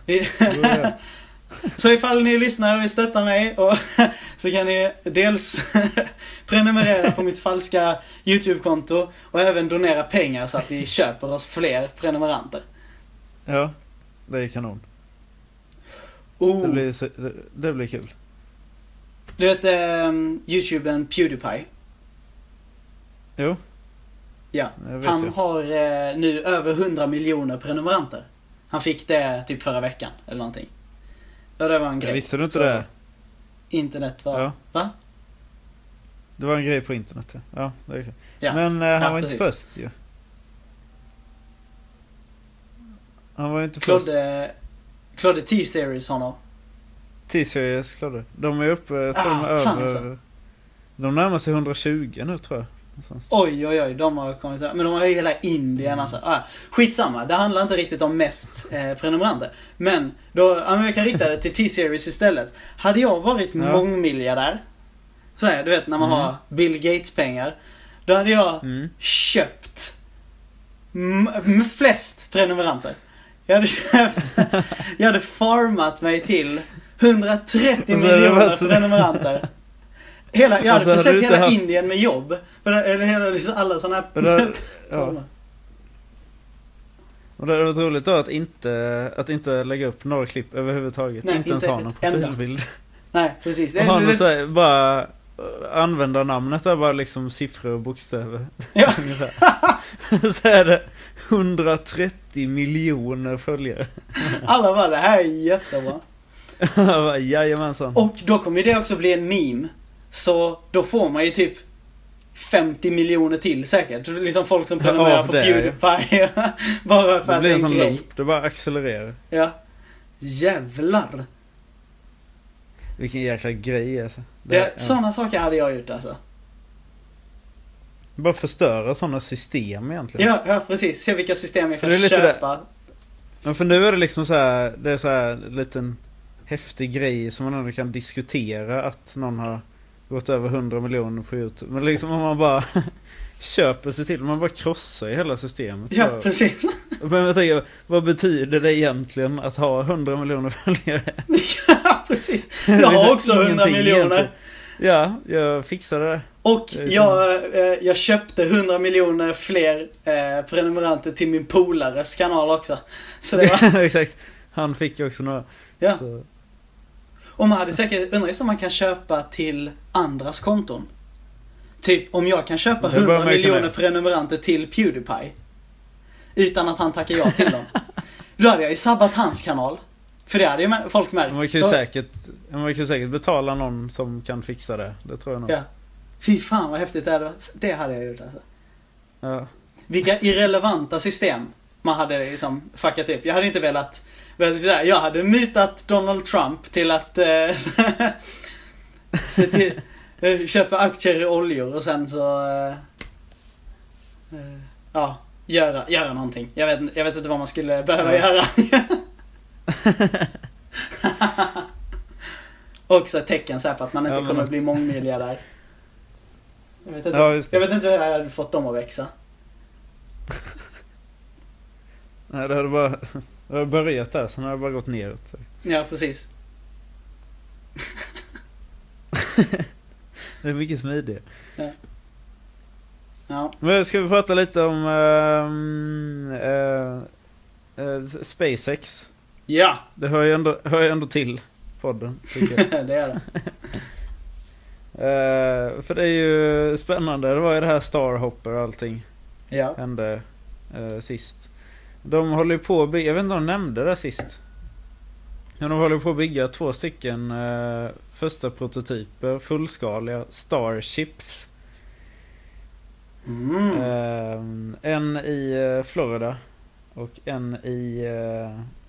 Ja. Så ifall ni lyssnar och vill stötta mig och så kan ni dels prenumerera på mitt falska YouTube-konto och även donera pengar så att vi köper oss fler prenumeranter. Ja, det är kanon. Oh, Det blir, så, det, det blir kul. Du vet eh, YouTubern Pewdiepie? Jo, Ja. jag Han ju. har eh, nu över 100 miljoner prenumeranter. Han fick det typ förra veckan eller någonting. Ja, det var en Jag grej. visste du inte Så det? Internet var... Ja. Va? Det var en grej på internet ja. det är. Ja. Men eh, han Ja, var precis. inte först ju. Han var inte först. Klodde... T-series honom. T-series Klodde. De är uppe, jag tror Ah, de är över... alltså. De närmar sig 120 nu tror jag. Någonstans. Oj, oj, oj. De har kommit... Men de har ju hela Indien alltså. Ah, skitsamma. Det handlar inte riktigt om mest eh, prenumeranter. Men, då, ja, men jag kan rikta det till T-series istället. Hade jag varit Ja. mångmiljardär Så här, du vet när man Mm. har Bill Gates-pengar. Då hade jag Mm. köpt flest prenumeranter. Jag hade köpt, jag hade farmat mig till 130 Och så hade det miljoner varit- prenumeranter. Hela, jag hade så hade försett hela haft- Indien med jobb. För det- Eller hela liksom alla sådana här... ja. Och det hade varit roligt då att inte, att inte lägga upp några klipp överhuvudtaget. Nej, inte ens inte ha någon enda. profilbild. Nej, precis. Och ha det, så här, bara använda namnet är bara liksom siffror och bokstäver. Ja. Så är det 130 miljoner följare. alla bara, det här är jättebra. Jajamensan. Och då kommer det också bli en meme. Så då får man ju typ 50 miljoner till säkert. Liksom folk som prenumererar Av på det, Pewdiepie. bara för det att det är en sån grej. loop. Det bara accelererar. Ja. Jävlar. Vilken jäkla grej alltså. Det, ja. Sådana saker hade jag gjort alltså. Bara förstöra sådana system egentligen. Ja, ja precis. Se vilka system vi kan köpa. Men för nu är det liksom så här, det är så här en liten häftig grej som man ändå kan diskutera att någon har gått över 100 miljoner på YouTube. Men liksom om man bara köper sig till, man bara krossar i hela systemet. Ja, Bara- precis. Men jag tänker, vad betyder det egentligen att ha 100 miljoner följare? ja, precis. Jag har så också 100 ingenting miljoner. egentligen. Ja, jag fixade det. Och jag, eh, jag köpte 100 miljoner fler eh, prenumeranter till min polares kanal också. Så det var, Exakt. Han fick också några. ja. Så. Och man hade säkert, undrar just om man kan köpa till andras konton. Typ om jag kan köpa Det bör 100 man ju kunna miljoner prenumeranter till Pewdiepie. Utan att han tackar ja till dem. Då hade jag ju sabbat hans kanal. För det hade ju folk märkt. Man kan ju säkert, man kan säkert betala någon som kan fixa det. Det tror jag nog. Ja. Fy fan vad häftigt det hade varit. Det hade jag gjort alltså. Ja. Vilka irrelevanta system man hade liksom fuckat upp. Jag hade inte velat... Jag hade mutat Donald Trump till att... Eh, se till, köpa aktier i oljor och sen så... Eh, eh, ja, göra, göra någonting. Jag vet, jag vet inte vad man skulle behöva Ja. göra. Också ett tecken så på att man inte Ja, kommer något. bli mångmiljardär. Jag vet inte, Ja, jag vet inte hur jag hade fått dem att växa. Nej, det hade bara det hade börjat där, sen har det bara gått neråt. Ja, precis. Det är mycket smidigare. Ja. Men ska vi prata lite om ehm, eh, eh, SpaceX? Ja, Det hör ju ändå, hör ju ändå till podden, det är det. Eh, för det är ju spännande. Det var ju det här Starhopper och allting Ja. hände eh, sist. De håller ju på att bygga, jag vet inte om de nämnde det sist. Men de håller på att bygga två stycken eh, första prototyper, fullskaliga Starships. Mm. En i Florida och en i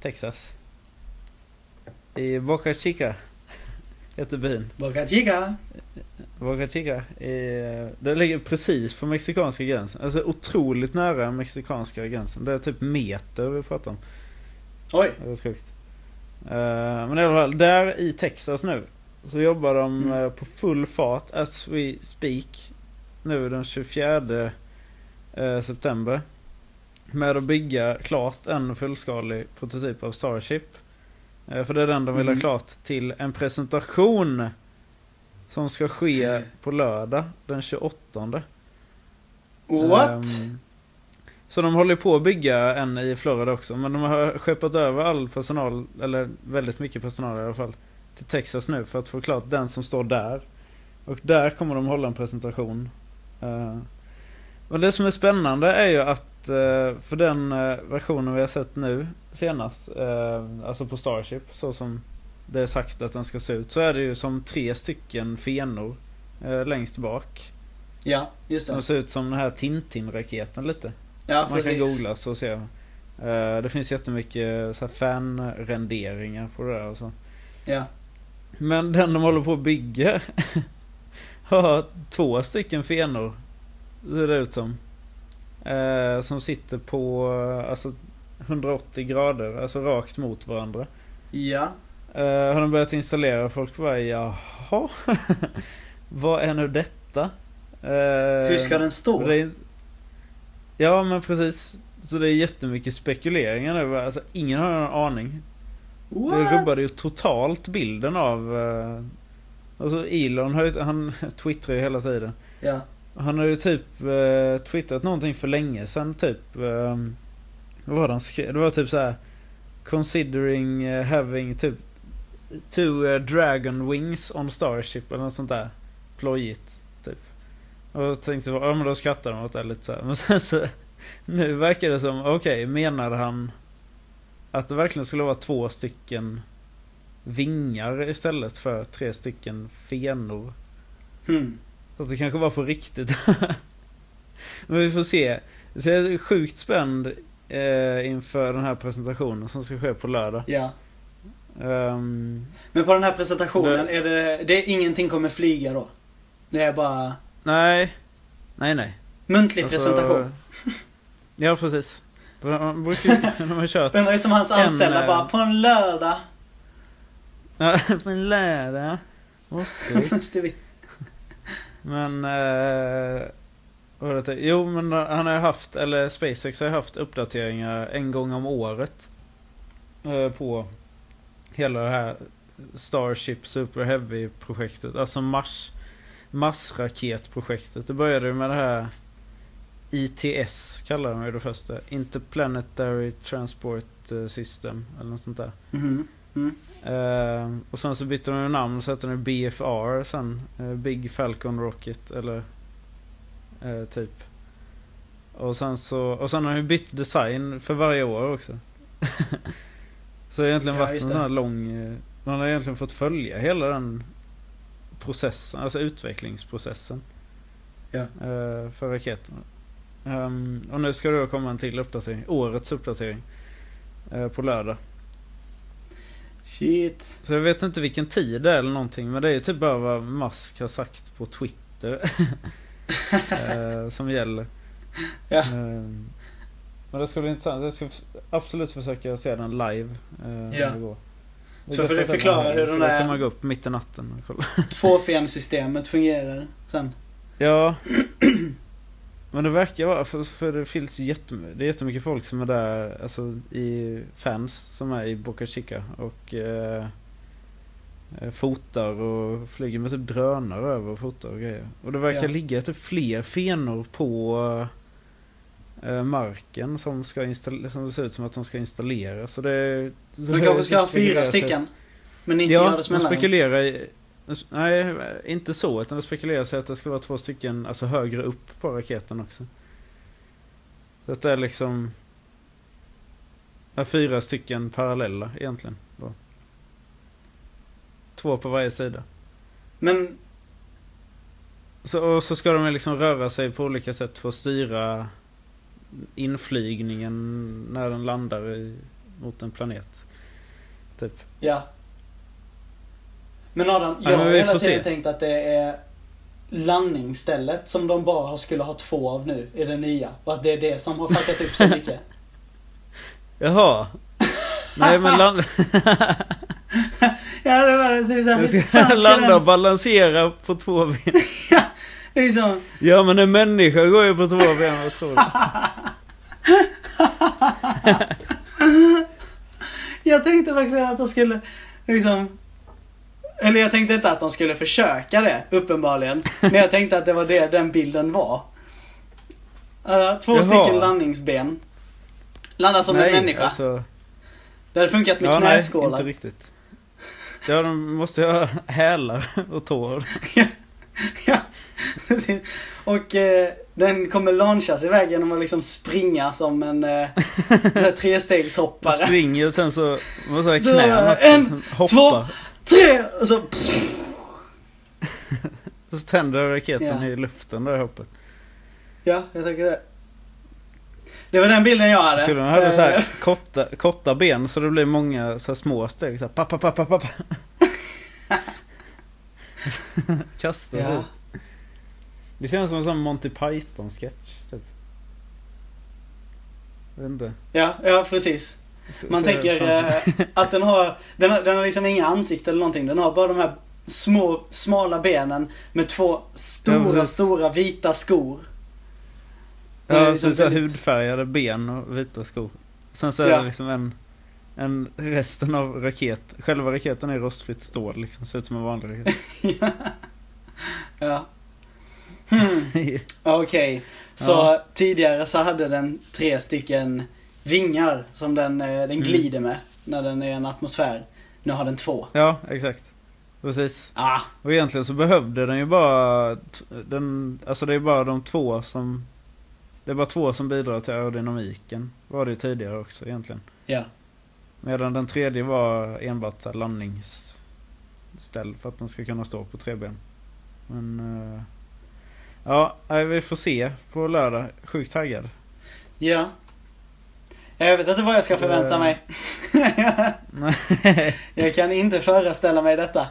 Texas. I Boca Chica heter byn. Boca Chica. Boca Chica. Det ligger precis på mexikanska gränsen. Alltså otroligt nära mexikanska gränsen. Det är typ meter vi pratar om. Oj. Det är sjukt. Eh, men i alla fall, där i Texas nu. Så jobbar de Mm. eh, på full fart as we speak. Nu den 24 eh, september. Med att bygga klart en fullskalig prototyp av Starship. Eh, för det är den de vill ha Mm. klart till en presentation. Som ska ske på lördag den 28. What? Ehm, så de håller på att bygga en i Florida också. Men de har skeppat över all personal, eller väldigt mycket personal i alla fall, till Texas nu för att få klart den som står där. Och där kommer de hålla en presentation. Uh, och det som är spännande är ju att eh, för den eh, versionen vi har sett nu senast, eh, alltså på Starship, så som det är sagt att den ska se ut, så är det ju som tre stycken fenor längst bak. Ja, just det. De ser ut som den här Tintin-raketen lite. Ja, Man precis. kan googla så ser man. Det finns jättemycket så här fan-renderingar på det där och så. Ja. Men den de håller på att bygga har två stycken fenor. Ser det ut som. Eh, som sitter på eh, alltså 180 grader, alltså rakt mot varandra. Ja. Eh, har de börjat installera folk bara jaha. vad är nu detta? Eh, Hur ska den stå? det Ja men precis. Så det är jättemycket spekuleringar nu. Alltså, ingen har någon aning. Det What? rubbade ju totalt bilden av... eh, Alltså Elon han twittrar ju hela tiden. Ja. Han har ju typ eh, twittrat någonting för länge sedan typ. Eh, vad var det han skrev? Det var typ så här. Considering eh, having typ two eh, dragon wings on Starship eller något sånt där. Plojigt typ. Och jag tänkte, ja men då skrattar de åt det lite så här. Men sen så nu verkar det som, okej menade han att det verkligen skulle vara två stycken vingar istället för tre stycken fenor. Hmm. Så att det kanske var på riktigt. Men vi får se. Så jag är sjukt spänd eh, inför den här presentationen som ska ske på lördag. Ja. Ehm, Men på den här presentationen, Det- är det, det är ingenting kommer flyga då? Det är bara nej. Nej, nej. muntlig Alltså, presentation. Ja, precis. Man brukar ju, de har kört Undrar som hans anställda eh, bara, på en lördag Ja, men lärda måste vi. måste vi... Men... Eh, vad det? Jo, men han har ju haft, eller SpaceX har ju haft uppdateringar en gång om året. Eh, på hela det här Starship Super Heavy-projektet. Alltså Mars, Mars-raketprojektet. Det började ju med det här ITS kallar de det första. Interplanetary Transport eh, System. Eller något sånt där. Mm-hmm. Mhm. Eh, och sen så bytte de namn och så hette den BFR sen. eh, Big Falcon Rocket eller eh, typ. Och sen så, och sen har de bytt design för varje år också. så det har egentligen Ja, varit en sån här lång, man har egentligen fått följa hela den processen, alltså utvecklingsprocessen. Ja. för raketerna. Ehm, och nu ska det då komma en till uppdatering, årets uppdatering. på lördag. Shit. Så jag vet inte vilken tid det är eller någonting. Men det är ju typ bara vad Musk har sagt på Twitter. eh, som gäller. Ja. Eh, men det ska bli intressant. Jag ska absolut försöka se den live. Eh, Ja. går. Är Så du att förklara är hur så den då där- kan man gå upp mitt i natten och kolla. Tvåfensystemet fungerar sen. Ja. Men det verkar vara, för, för det finns jättemycket, det är jättemycket folk som är där, alltså i fans som är i Boca Chica och eh, eh, fotar och flyger med typ drönare över och fotar och grejer. Och det verkar Ja. ligga typ fler fenor på eh, marken som ska installera, som det ser ut som att de ska installera. Så det... Så De kanske ska ha fyra stycken. Men inte Ja, det man smällare. spekulerar i... Nej, inte så. Utan det spekuleras att det ska vara två stycken alltså högre upp på raketen också. Så att det är liksom... Är fyra stycken parallella egentligen. Då. Två på varje sida. Men Så, och så ska de liksom röra sig på olika sätt för att styra inflygningen när den landar i, mot en planet. Typ. Ja. Men Adam, Ja, jag har hela tiden tänkt att det är landningsstället som de bara skulle ha två av nu i det nya. Och att det är det som har fuckat upp så mycket. Jaha. Nej men land... ja, det var det. Så, så, Jag ska landa och den, balansera på två ben. det är liksom, Ja men en människa går ju på två ben, vad tror du? jag tänkte verkligen att de skulle liksom eller jag tänkte inte att de skulle försöka det, uppenbarligen. Men jag tänkte att det var det den bilden var. Uh, två Jaha. stycken landningsben. Landa som en människa. Alltså, Det hade funkat med ja, nej, knäskålar. inte riktigt. Ja, de måste ju ha hälar och tår. ja, precis. Och eh, den kommer launchas iväg genom att liksom springa som en eh, trestegshoppare. springer och sen så måste ha Så, knän också. en, hoppar. två- Tre! Och så... Så tänder raketen Ja. i luften där hoppet. Ja, jag tycker det. Det var den bilden jag hade. Kul om de hade så Eh, här korta, korta ben så det blir många så små steg. Så här, pappa, pappa, pappa. Kastas Ja. ut. Det känns som en sån Monty Python-sketch. Typ. Jag vet inte. Ja, ja precis. Man så tänker eh, att den har, den har, den har liksom inga ansikten eller någonting. Den har bara de här små, smala benen med två Ja, stora, precis. stora vita skor. Ja, liksom så här väldigt- hudfärgade ben och vita skor. Sen så är Ja. det liksom en, en resten av raket. Själva raketen är rostfritt stål liksom. Ser ut som en vanlig raket. ja. Hmm. Okej, så Ja. tidigare så hade den tre stycken vingar som den, eh, den Mm. glider med när den är i en atmosfär. Nu har den två. ja, exakt. Precis. Ah, Och egentligen så behövde den ju bara den, Alltså det är bara de två som Det är bara två som bidrar till aerodynamiken. Var det ju tidigare också egentligen. ja. Medan den tredje var enbart så landningsställ för att den ska kunna stå på tre ben. Men... eh, ja, vi får se på lördag. Sjukt taggad. Ja. Jag vet inte vad jag ska förvänta mig. Jag kan inte föreställa mig detta.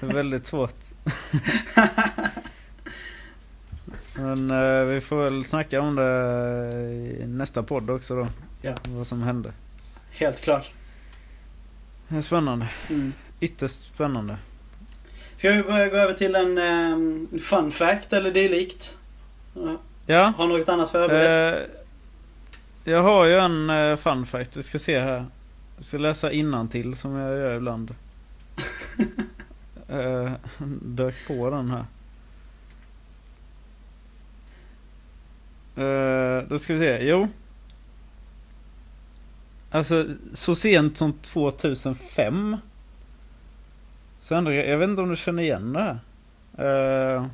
det är väldigt svårt. Men eh, vi får väl snacka om det i nästa podd också då. Ja. Vad som hände. Helt klart. Det är spännande. Mm. Ytterst spännande. Ska vi börja gå över till en ehm, fun fact eller dylikt? Ja. Har något annat förberett? Eh, jag har ju en uh, fun fact, vi ska se här. Jag ska läsa innantill som jag gör ibland. uh, dök på den här. Uh, då ska vi se, jo. Alltså så sent som 2005. Så ändrade jag, jag vet inte om du känner igen det här. Uh,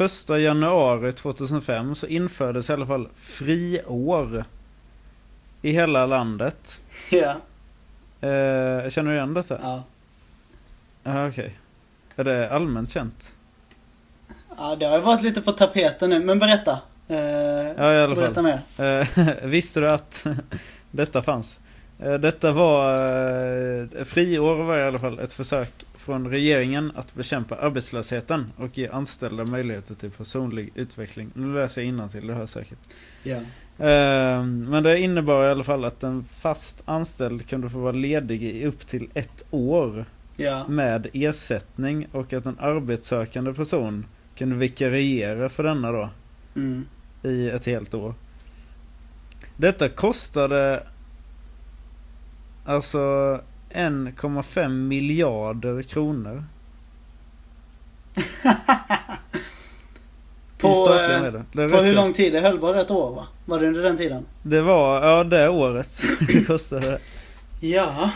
1 januari 2005 så infördes i alla fall friår. I hela landet. Ja. Eh, känner du igen detta? Ja. Ja, okej. Okay. Är det allmänt känt? Ja, det har ju varit lite på tapeten nu, men berätta. Eh, ja, i alla berätta fall. mer. Eh, visste du att detta fanns? Eh, detta var, eh, friår var i alla fall ett försök från regeringen att bekämpa arbetslösheten och ge anställda möjligheter till personlig utveckling. Nu läser jag innantill, det hör säkert. Ja. Eh, Men det innebar i alla fall att en fast anställd kunde få vara ledig i upp till ett år Ja. med ersättning och att en arbetssökande person kunde vikariera för denna då Mm. i ett helt år. Detta kostade alltså 1,5 miljarder kronor På, På hur lång tid? Det höll bara ett år va? Var det under den tiden? det var, ja det året det kostade. Ja.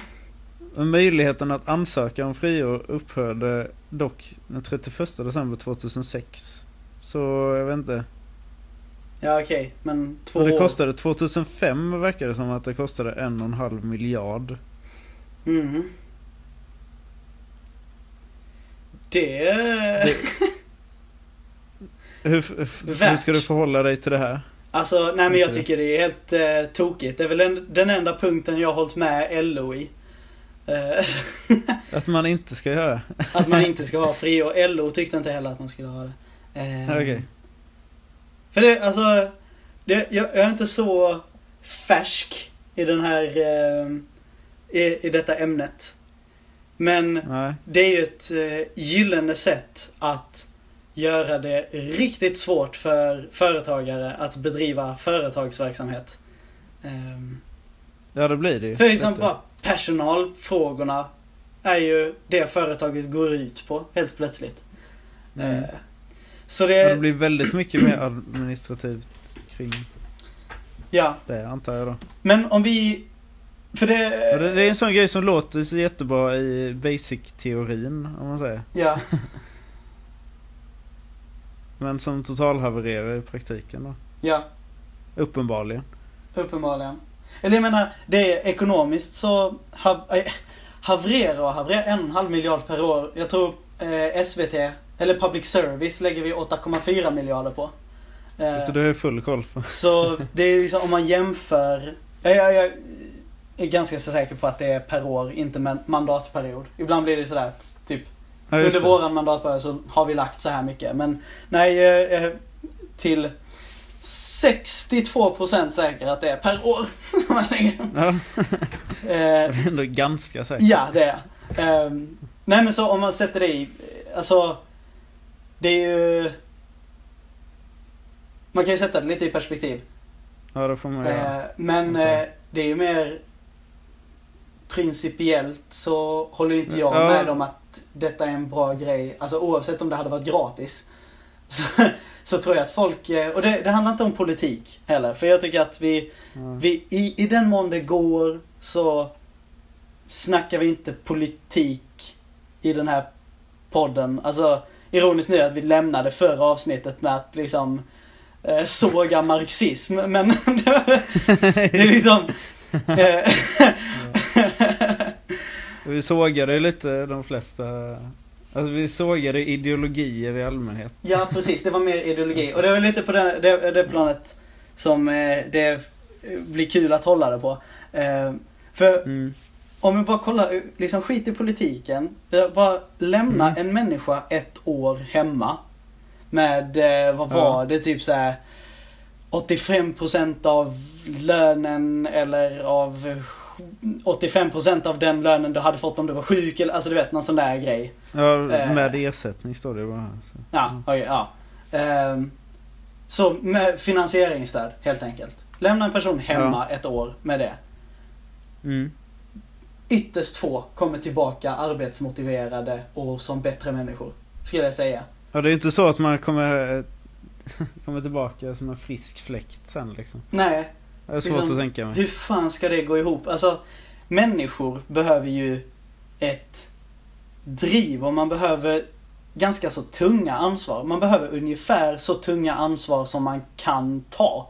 Möjligheten att ansöka om friår upphörde dock den 31 december 2006. Så jag vet inte. Ja okej, men två Och det kostade 2005 verkar det som att det kostade en och en halv miljard. Mm. Det... Det- Hur, hur, hur ska du förhålla dig till det här? Alltså, nej men jag tycker det är helt eh, tokigt. Det är väl den, den enda punkten jag har hållit med LO i. Eh, Att man inte ska göra? att man inte ska ha friår. LO tyckte inte heller att man skulle ha det. Eh, Okej. För det, alltså, det, jag, jag är inte så färsk i den här, eh, i, i detta ämnet. Men Nej. det är ju ett eh, gyllene sätt att göra det riktigt svårt för företagare att bedriva företagsverksamhet. Ehm, Ja det blir det ju. för liksom bara personalfrågorna är ju det företaget går ut på helt plötsligt. Mm. Eh, så det det, blir väldigt mycket mer administrativt kring ja. det antar jag då. Men om vi, för det, det, är en sån grej som låter så jättebra i basic-teorin om man säger. ja. Men som totalhavererar i praktiken då. Ja, Uppenbarligen. uppenbarligen. Eller jag menar, det är ekonomiskt så hav, äh, havererar och havererar en och en halv miljard per år. Jag tror eh, SVT, eller Public Service, lägger vi 8,4 miljarder på. Eh, Så du har full koll på. Så det är liksom om man jämför. Jag, jag, jag är ganska så säker på att det är per år, inte man, mandatperiod. Ibland blir det sådär att typ Ja, under våran mandatperiod så har vi lagt så här mycket. Men nej, till 62% säker att det är per år. som man lägger. Ja, Eh, det är ändå ganska säkert. ja, det är Ehm, Nej men så om man sätter det i, alltså, det är ju... Man kan ju sätta det lite i perspektiv. Ja, det får man göra. Eh, men eh, det är ju mer principiellt så håller inte jag Ja. med om att detta är en bra grej. Alltså oavsett om det hade varit gratis. Så, så tror jag att folk, eh, och det, det handlar inte om politik heller. För jag tycker att vi, Ja. vi i, i den mån det går så snackar vi inte politik i den här podden. Alltså ironiskt nu att vi lämnade förra avsnittet med att liksom eh, såga marxism. Men det är liksom... Vi sågade lite de flesta... Alltså vi sågade ideologier i allmänhet. ja precis, det var mer ideologi. Och det var lite på det, det, det planet som eh, det blir kul att hålla det på. Eh, för Mm. Om vi bara kollar, liksom skit i politiken. Bara lämna Mm. en människa ett år hemma. Med, eh, vad Ja. var det, typ så här 85% av lönen eller av 85% av den lönen du hade fått om du var sjuk eller, alltså du vet någon sån där grej. Ja, Eh. med ersättning står det bara. Så. Ja, okej, ja. Ehm, så med finansieringsstöd helt enkelt. Lämna en person hemma ett år med det. Mm. Ytterst få kommer tillbaka arbetsmotiverade och som bättre människor. Skulle jag säga. Ja, det är ju inte så att man kommer, kommer tillbaka som en frisk fläkt sen liksom. Nej, Det är svårt Liksom, att tänka mig. hur fan ska det gå ihop? Alltså, människor behöver ju ett driv och man behöver ganska så tunga ansvar. Man behöver ungefär så tunga ansvar som man kan ta.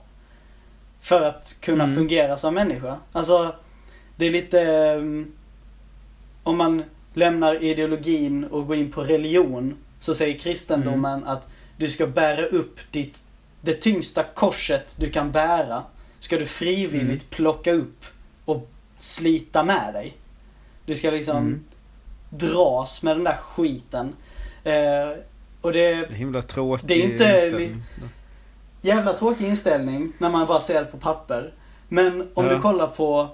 För att kunna Mm. fungera som människa. Alltså, det är lite... um, Om man lämnar ideologin och går in på religion så säger kristendomen att du ska bära upp ditt, det tyngsta korset du kan bära. Ska du frivilligt Mm. plocka upp och slita med dig. Du ska liksom Mm. dras med den där skiten. Eh, och det Det är himla tråkig Det är inte- inställning. jävla tråkig inställning när man bara ser det på papper. Men om Ja. du kollar på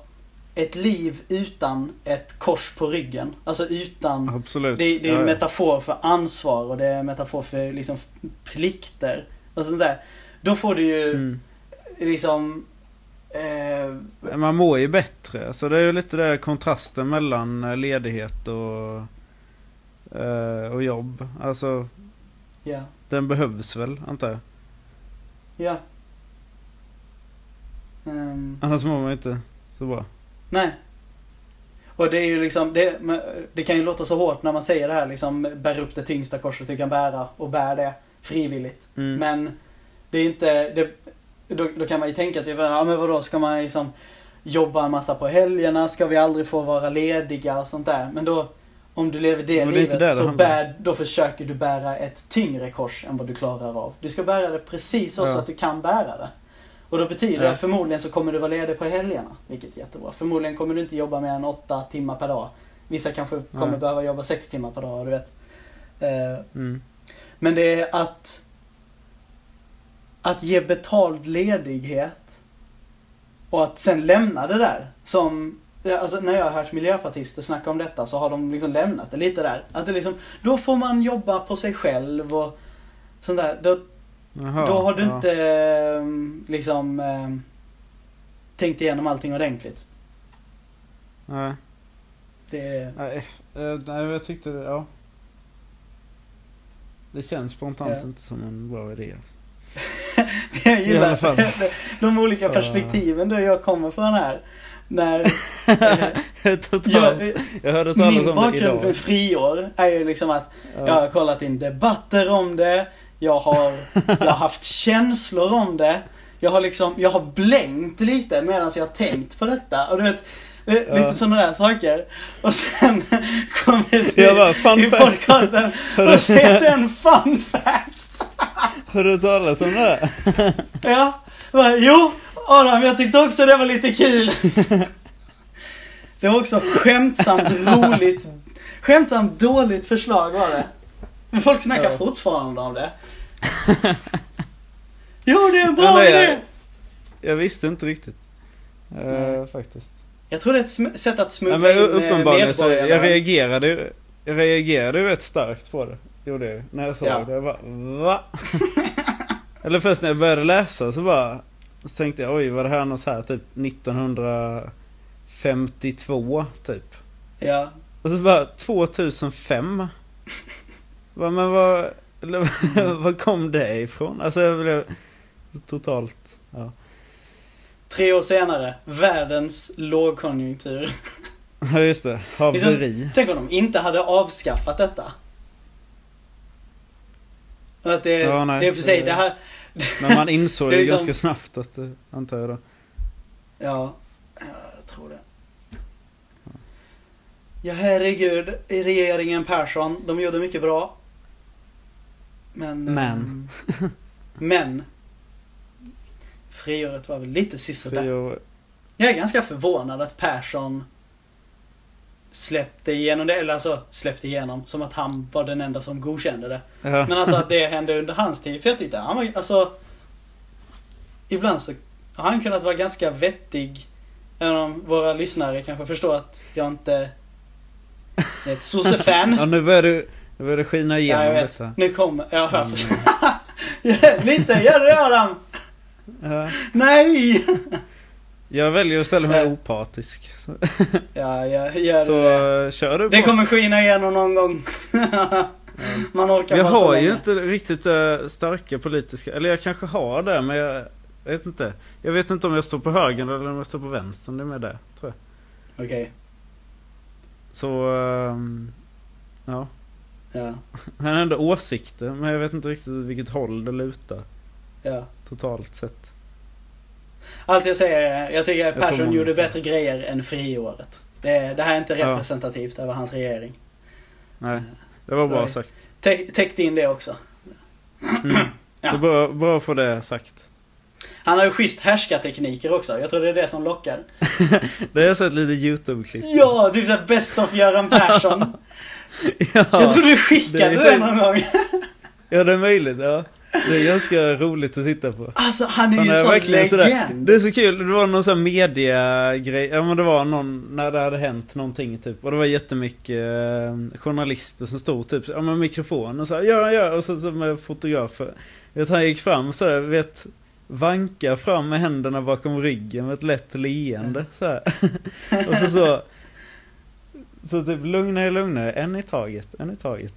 ett liv utan ett kors på ryggen. Alltså utan... Absolut. Det, det är en metafor för ansvar och det är en metafor för liksom plikter. Och sånt där. Då får du ju Mm. liksom... Eh, Man mår ju bättre. Så det är ju lite där kontrasten mellan eh, ledighet och, eh, och jobb. Alltså, ja. den behövs väl, antar jag. Ja. Ehm, Annars mår man inte så bra. nej. Och det är ju liksom, det, det kan ju låta så hårt när man säger det här liksom, bär upp det tyngsta korset du kan bära och bär det frivilligt. Mm. Men det är inte, det, då, då kan man ju tänka typ, ja men vadå, ska man liksom jobba en massa på helgerna? Ska vi aldrig få vara lediga och sånt där? Men då, om du lever det det livet det så bär, då försöker du bära ett tyngre kors än vad du klarar av. Du ska bära det precis så, så Ja. att du kan bära det. Och då betyder Ja. det förmodligen så kommer du vara ledig på helgerna, vilket är jättebra. Förmodligen kommer du inte jobba mer än åtta timmar per dag. Vissa kanske kommer Nej. behöva jobba sex timmar per dag, du vet. Eh, Mm. men det är att att ge betald ledighet och att sen lämna det där. Som, alltså när jag har hört miljöpartister snacka om detta så har de liksom lämnat det lite där. Att det liksom, då får man jobba på sig själv och sånt där. Då, Jaha, då har du ja. inte eh, liksom eh, tänkt igenom allting ordentligt. Nej, Det, nej, eh, nej jag tyckte det, ja. Det känns spontant Ja. inte som en bra idé. jag gillar de olika Så- perspektiven där jag kommer från här. När eh, Totalt. jag, Jag hörde talas Min om bakgrund för friår är ju liksom att Ja. jag har kollat in debatter om det, jag har, jag har haft känslor om det, jag har liksom, jag har blängt lite medan jag har tänkt på detta. Och du vet, eh, lite Ja. sådana där saker. Och sen kommer du Jag bara, i podcasten och säger att det är en fun fact. Har du hört talas om det? Ja, bara, jo Adam, jag tyckte också det var lite kul. Det var också skämtsamt roligt, skämtsamt dåligt förslag var det. Men folk snackar Ja. fortfarande om det. Jo, det är en bra Ja, idé! jag- Jag visste inte riktigt. Eh, Nej. faktiskt. Jag tror det är ett sätt att Ja, smuggla men in uppenbarligen så, jag reagerade ju- jag reagerade ju rätt starkt på det. Gjorde jag När jag såg Ja. det. Jag bara, va? Eller först när jag började läsa så bara... Så tänkte jag, oj var det här något så här typ 1952 typ? Ja. Och så bara 2005. Va, men vad... Vad kom det ifrån? Alltså jag blev totalt... Ja. Tre år senare, världens lågkonjunktur. Ja just det, haveri. Tänk om de inte hade avskaffat detta. Att det, Ja, nej, det är för sig det- det här... Men man insåg ju liksom- ganska snabbt att det, antar jag då. Ja, jag tror det. Ja, herregud. Regeringen Persson, de gjorde mycket bra. Men... Men. ehm, men. Friåret var väl lite sisådär. Jag är ganska förvånad att Persson släppte igenom det, eller alltså släppte igenom som att han var den enda som godkände det. ja. Men alltså att det hände under hans tid. För jag tyckte han var, alltså... Ibland så har han kunnat vara ganska vettig. Även om våra lyssnare kanske förstår att jag inte är ett sosse-fan. ja nu börjar det, nu börjar det skina ja, igenom jag vet. detta. Nu kommer... Ja, förstår. Ja, Lite, gör det Adam! ja. Nej! Jag väljer att ställa mig Nej. opartisk. Så, Ja, jag gör så det. eh, kör du Det på. kommer skina igenom någon gång. Man orkar Jag så har ju inte riktigt eh, starka politiska, eller jag kanske har det men jag vet inte. Jag vet inte om jag står på höger eller om jag står på vänster. Det är med det, tror jag. Okej. Så, ehm, ja. Ja. Han har ändå åsikter men jag vet inte riktigt vilket håll det lutar. Ja. Totalt sett. Allt jag säger är, jag tycker Jag Persson gjorde bättre grejer än friåret. Det, det här är inte Ja. representativt över hans regering. Nej, det var Så bra det- sagt. Tä- Täckte in det också. Mm. Ja. Det är bra, bra att få det sagt. Han har ju schysst härskartekniker också. Jag tror det är det som lockar. Det har jag sett lite YouTube-klipp. Ja, typ såhär Best of Göran Persson. ja. Jag tror du skickade det det, är någon gång. ja, det är möjligt. Ja. Det är ganska roligt att titta på. Alltså han är ju är sån verkligen sådär. legend. Det är så kul, det var någon sån här media-grej, ja men det var någon, när det hade hänt någonting typ. Och det var jättemycket eh, journalister som stod typ, ja med mikrofon och så här, ja ja, och så, så med fotografer. Vet han gick fram så här, vet, vanka fram med händerna bakom ryggen med ett lätt leende så här. Och så så, så typ lugna er, lugna er, en i taget, en i taget.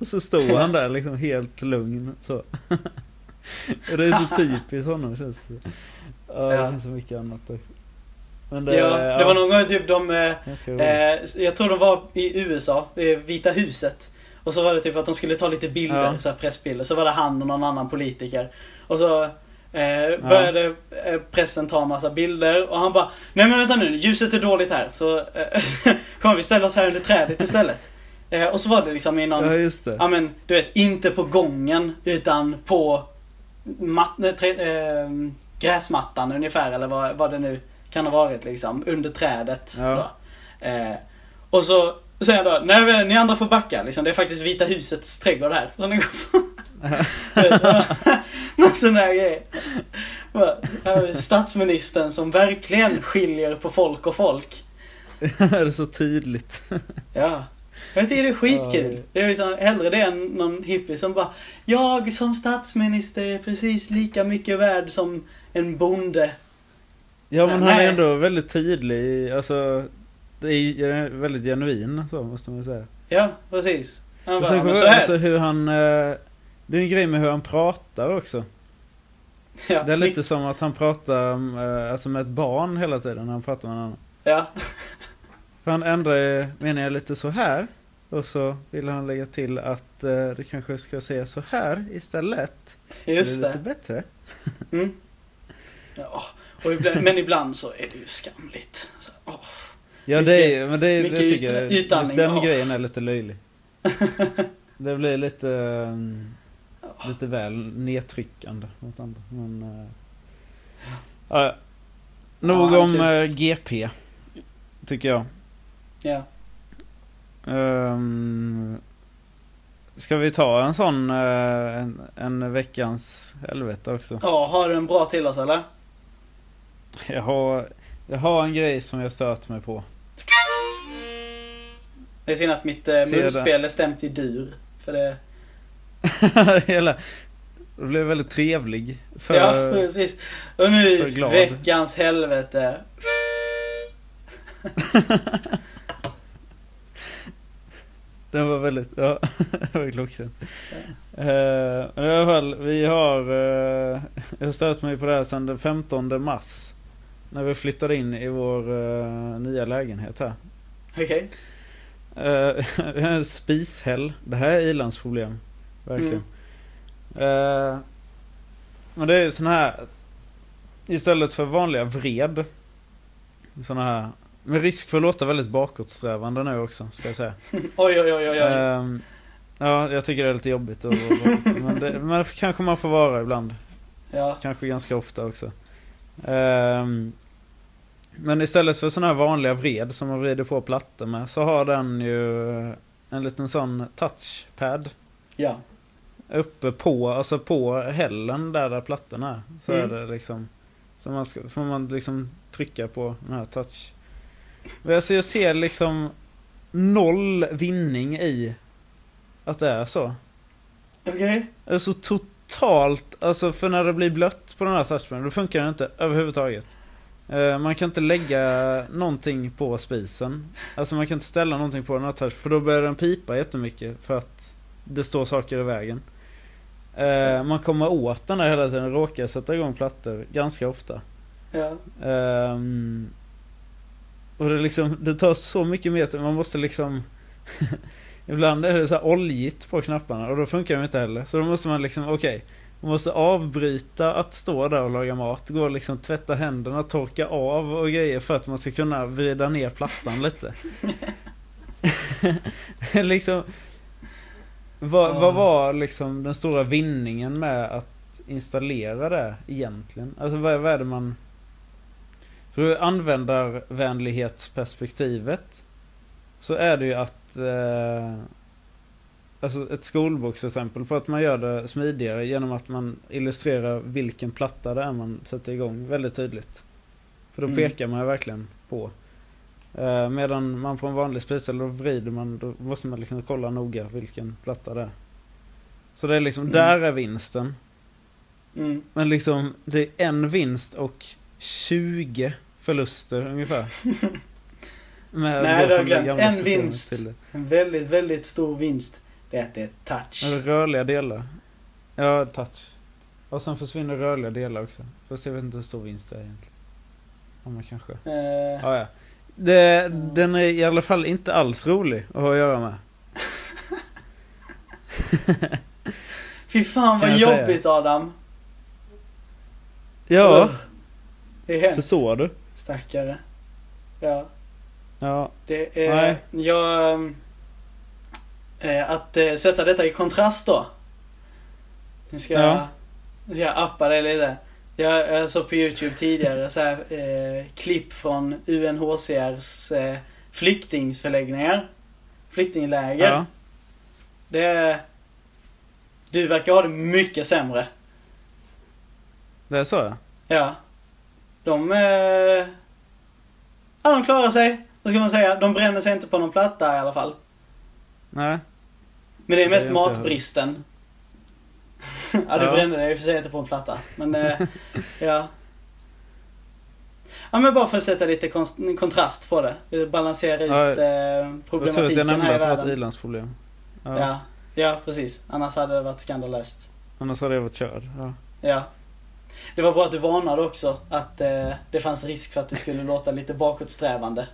så stod han där liksom helt lugn så. Det är så typiskt honom känns det. Ja, det finns så mycket annat också. Men det, Ja, det var någon gång typ de... eh. Eh, jag tror de var i USA, i Vita huset. Och så var det typ att de skulle ta lite bilder, Ja. så pressbilder. Så var det han och någon annan politiker. Och så eh, började eh, pressen ta massa bilder och han bara Nej men vänta nu, ljuset är dåligt här. Så eh, kom vi ställa oss här under trädet istället. Eh, och så var det liksom i någon, Ja ja men du vet, inte på gången utan på mat, trä, eh, gräsmattan ungefär eller vad, vad det nu kan ha varit liksom. Under trädet. Ja. Eh, och så säger han då, nej men ni andra får backa liksom. Det är faktiskt Vita husets trädgård här. Så ni går. Någon sån grej. Här är Statsministern som verkligen skiljer på folk och folk. det är så tydligt. Ja. Jag tycker det är skitkul. Det är liksom hellre det än någon hippie som bara Jag som statsminister är precis lika mycket värd som en bonde. Ja men han är ändå väldigt tydlig, alltså det är väldigt genuin så måste man säga. Ja, precis. Han Och bara, sen kommer så här. alltså hur han, eh, det är en grej med hur han pratar också. Ja, Det är lite som att han pratar eh, alltså med ett barn hela tiden när han pratar med en annan. Ja. För han ändrar ju meningen lite så här. Och så vill han lägga till att eh, det kanske ska se så här istället. Så Just det är det. lite bättre. Mm. Ja, ibland, men ibland så är det ju skamligt. Så, åh. Ja Mycket- det är men det, tycker ut- jag, just den grejen är lite löjlig. det blir lite, um, lite väl nedtryckande mot andra. Men, ja, ja. Nog Ja, om kul. eh, GP. Tycker jag. Ja. Um, ska vi ta en sån, eh, en, en veckans helvete också? ja, har du en bra till oss eller? Jag har, jag har en grej som jag stört mig på. Det är synd att mitt eh, munspel är stämt i dur. För det... Hela... Det blev väldigt trevlig. För... Ja, precis. Och nu, veckans helvete. Den var väldigt, ja, det var klockren. Eh, men i alla fall, vi har, uh, jag har stört mig på det här sedan den 15 mars. När vi flyttade in i vår eh, nya lägenhet här. Okej. Uh, vi har en spishäll. Det här är ilandsproblem. Verkligen. Eh, men det är ju sån här, istället för vanliga vred. Såna här, med risk för att låta väldigt bakåtsträvande nu också, ska jag säga. Oj, oj, oj, oj. oj. Ehm, ja, jag tycker det är lite jobbigt att vara bakåt, men, det, men kanske man får vara ibland. Ja. Kanske ganska ofta också. Ehm, men istället för såna här vanliga vred som man vrider på plattor med så har den ju en liten sån touchpad Ja. Uppe på, alltså på hällen där, där plattorna är. Så Mm. är det liksom. Så man ska, får man liksom trycka på den här touch. Men Alltså jag ser liksom noll vinning i att det är så. Okej. Det är så totalt, alltså för när det blir blött på den här touchpaden då funkar den inte överhuvudtaget. Eh, Man kan inte lägga någonting på spisen. Alltså man kan inte ställa någonting på den här touch för då börjar den pipa jättemycket för att det står saker i vägen. Eh, Man kommer åt den där hela tiden, råkar sätta igång plattor ganska ofta. Ja. Ehm, och det, liksom, det tar så mycket mer tid, man måste liksom Ibland är det så här oljigt på knapparna och då funkar de inte heller. Så då måste man liksom, okej Man måste avbryta att stå där och laga mat, gå och liksom tvätta händerna, torka av och grejer för att man ska kunna vrida ner plattan lite. liksom vad, vad var liksom den stora vinningen med att installera det egentligen? Alltså vad, vad är det man... För användarvänlighetsperspektivet så är det ju att eh, Alltså ett skolboksexempel på att man gör det smidigare genom att man illustrerar vilken platta det är man sätter igång väldigt tydligt. För då Mm. pekar man ju verkligen på. Eh, medan man på en vanlig spishäll, då vrider man, då måste man liksom kolla noga vilken platta det är. Så det är liksom, Mm. där är vinsten. Mm. Men liksom, det är en vinst och 20 förluster ungefär. Nej, du har glömt. En vinst. En väldigt, väldigt stor vinst. Det är att det är touch. Eller rörliga delar. Ja, touch. Och sen försvinner rörliga delar också. Fast jag vet inte hur stor vinst det är egentligen. Ja, men kanske. Eh, Ja, ja. Det, den är i alla fall inte alls rolig att ha att göra med. Fy fan vad jag säga. jobbigt Adam. Ja. Det är hemskt. förstår du? Stackare. Ja. Ja, Det är... Nej. Jag... Eh, att eh, sätta detta i kontrast då. Nu ska Ja. jag... Nu ska jag appa det lite. Jag, jag såg på YouTube tidigare så här, eh, klipp från UNHCRs eh, flyktingförläggningar. Flyktingläger. ja. Det. Du verkar ha det mycket sämre. Det är så ja. Ja. De... Eh, ja, de klarar sig. Vad ska man säga? De bränner sig inte på någon platta i alla fall. Nej. Men det är mest Det är matbristen. Ja, du Ja. brände dig i och för sig inte på en platta. Men, eh, ja. Ja, men bara för att sätta lite kon- kontrast på det. Balansera ut Ja, eh, Jag tror att problematiken jag nämnde här i att det var ett världen. ilandsproblem. Ja. Ja. ja, precis. Annars hade det varit skandalöst. Annars hade jag varit körd. Ja. Ja. Det var bra att du varnade också att eh, det fanns risk för att du skulle låta lite bakåtsträvande.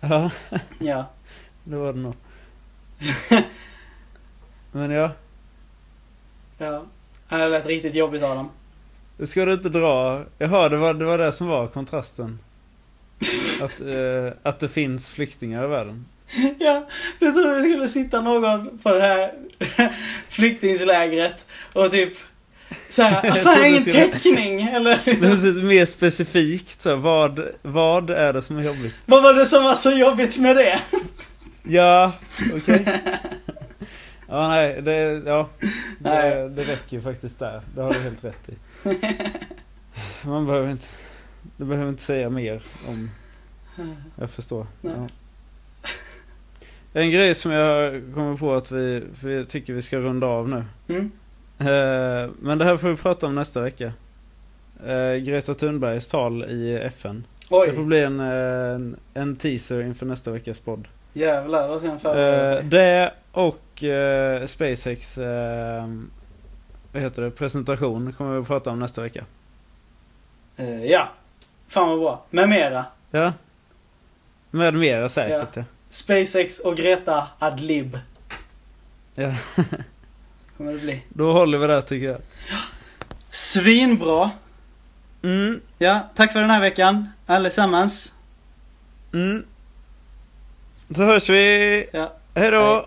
ja, Ja. det var det nog. Men ja, Ja. Det lät riktigt jobbigt Adam. det ska du inte dra. Jaha, det var det, var det som var kontrasten. Att, eh, att det finns flyktingar i världen. Ja, du trodde det skulle sitta någon på det här flyktingslägret och typ såhär, Jag trodde det ingen täckning eller mer specifikt så här, vad, vad är det som är jobbigt? vad var det som var så jobbigt med det? Ja, okej. Ja, nej, det, ja, det, det räcker ju faktiskt där. Det har du helt rätt i. Man behöver inte, du behöver inte säga mer om, jag förstår. Ja. En grej som jag kommer på att vi, vi tycker vi ska runda av nu. Mm. Eh, men det här får vi prata om nästa vecka. Eh, Greta Thunbergs tal i FN. Det får Oj, bli en, eh, en, en teaser inför nästa veckas podd. jävlar. Då ska han förbereda Eh, det och eh, SpaceX eh, vad heter det, presentation kommer vi att prata om nästa vecka. Eh, ja. Fan vad bra. Med mera. Ja. Med mera säkert ja. SpaceX och Greta Adlib. Ja. Kommer det bli. Då håller vi där tycker jag. Svinbra. Mm, Ja, tack för den här veckan. Allesammans. mm. Så hörs vi. Ja. Hej då. Hej.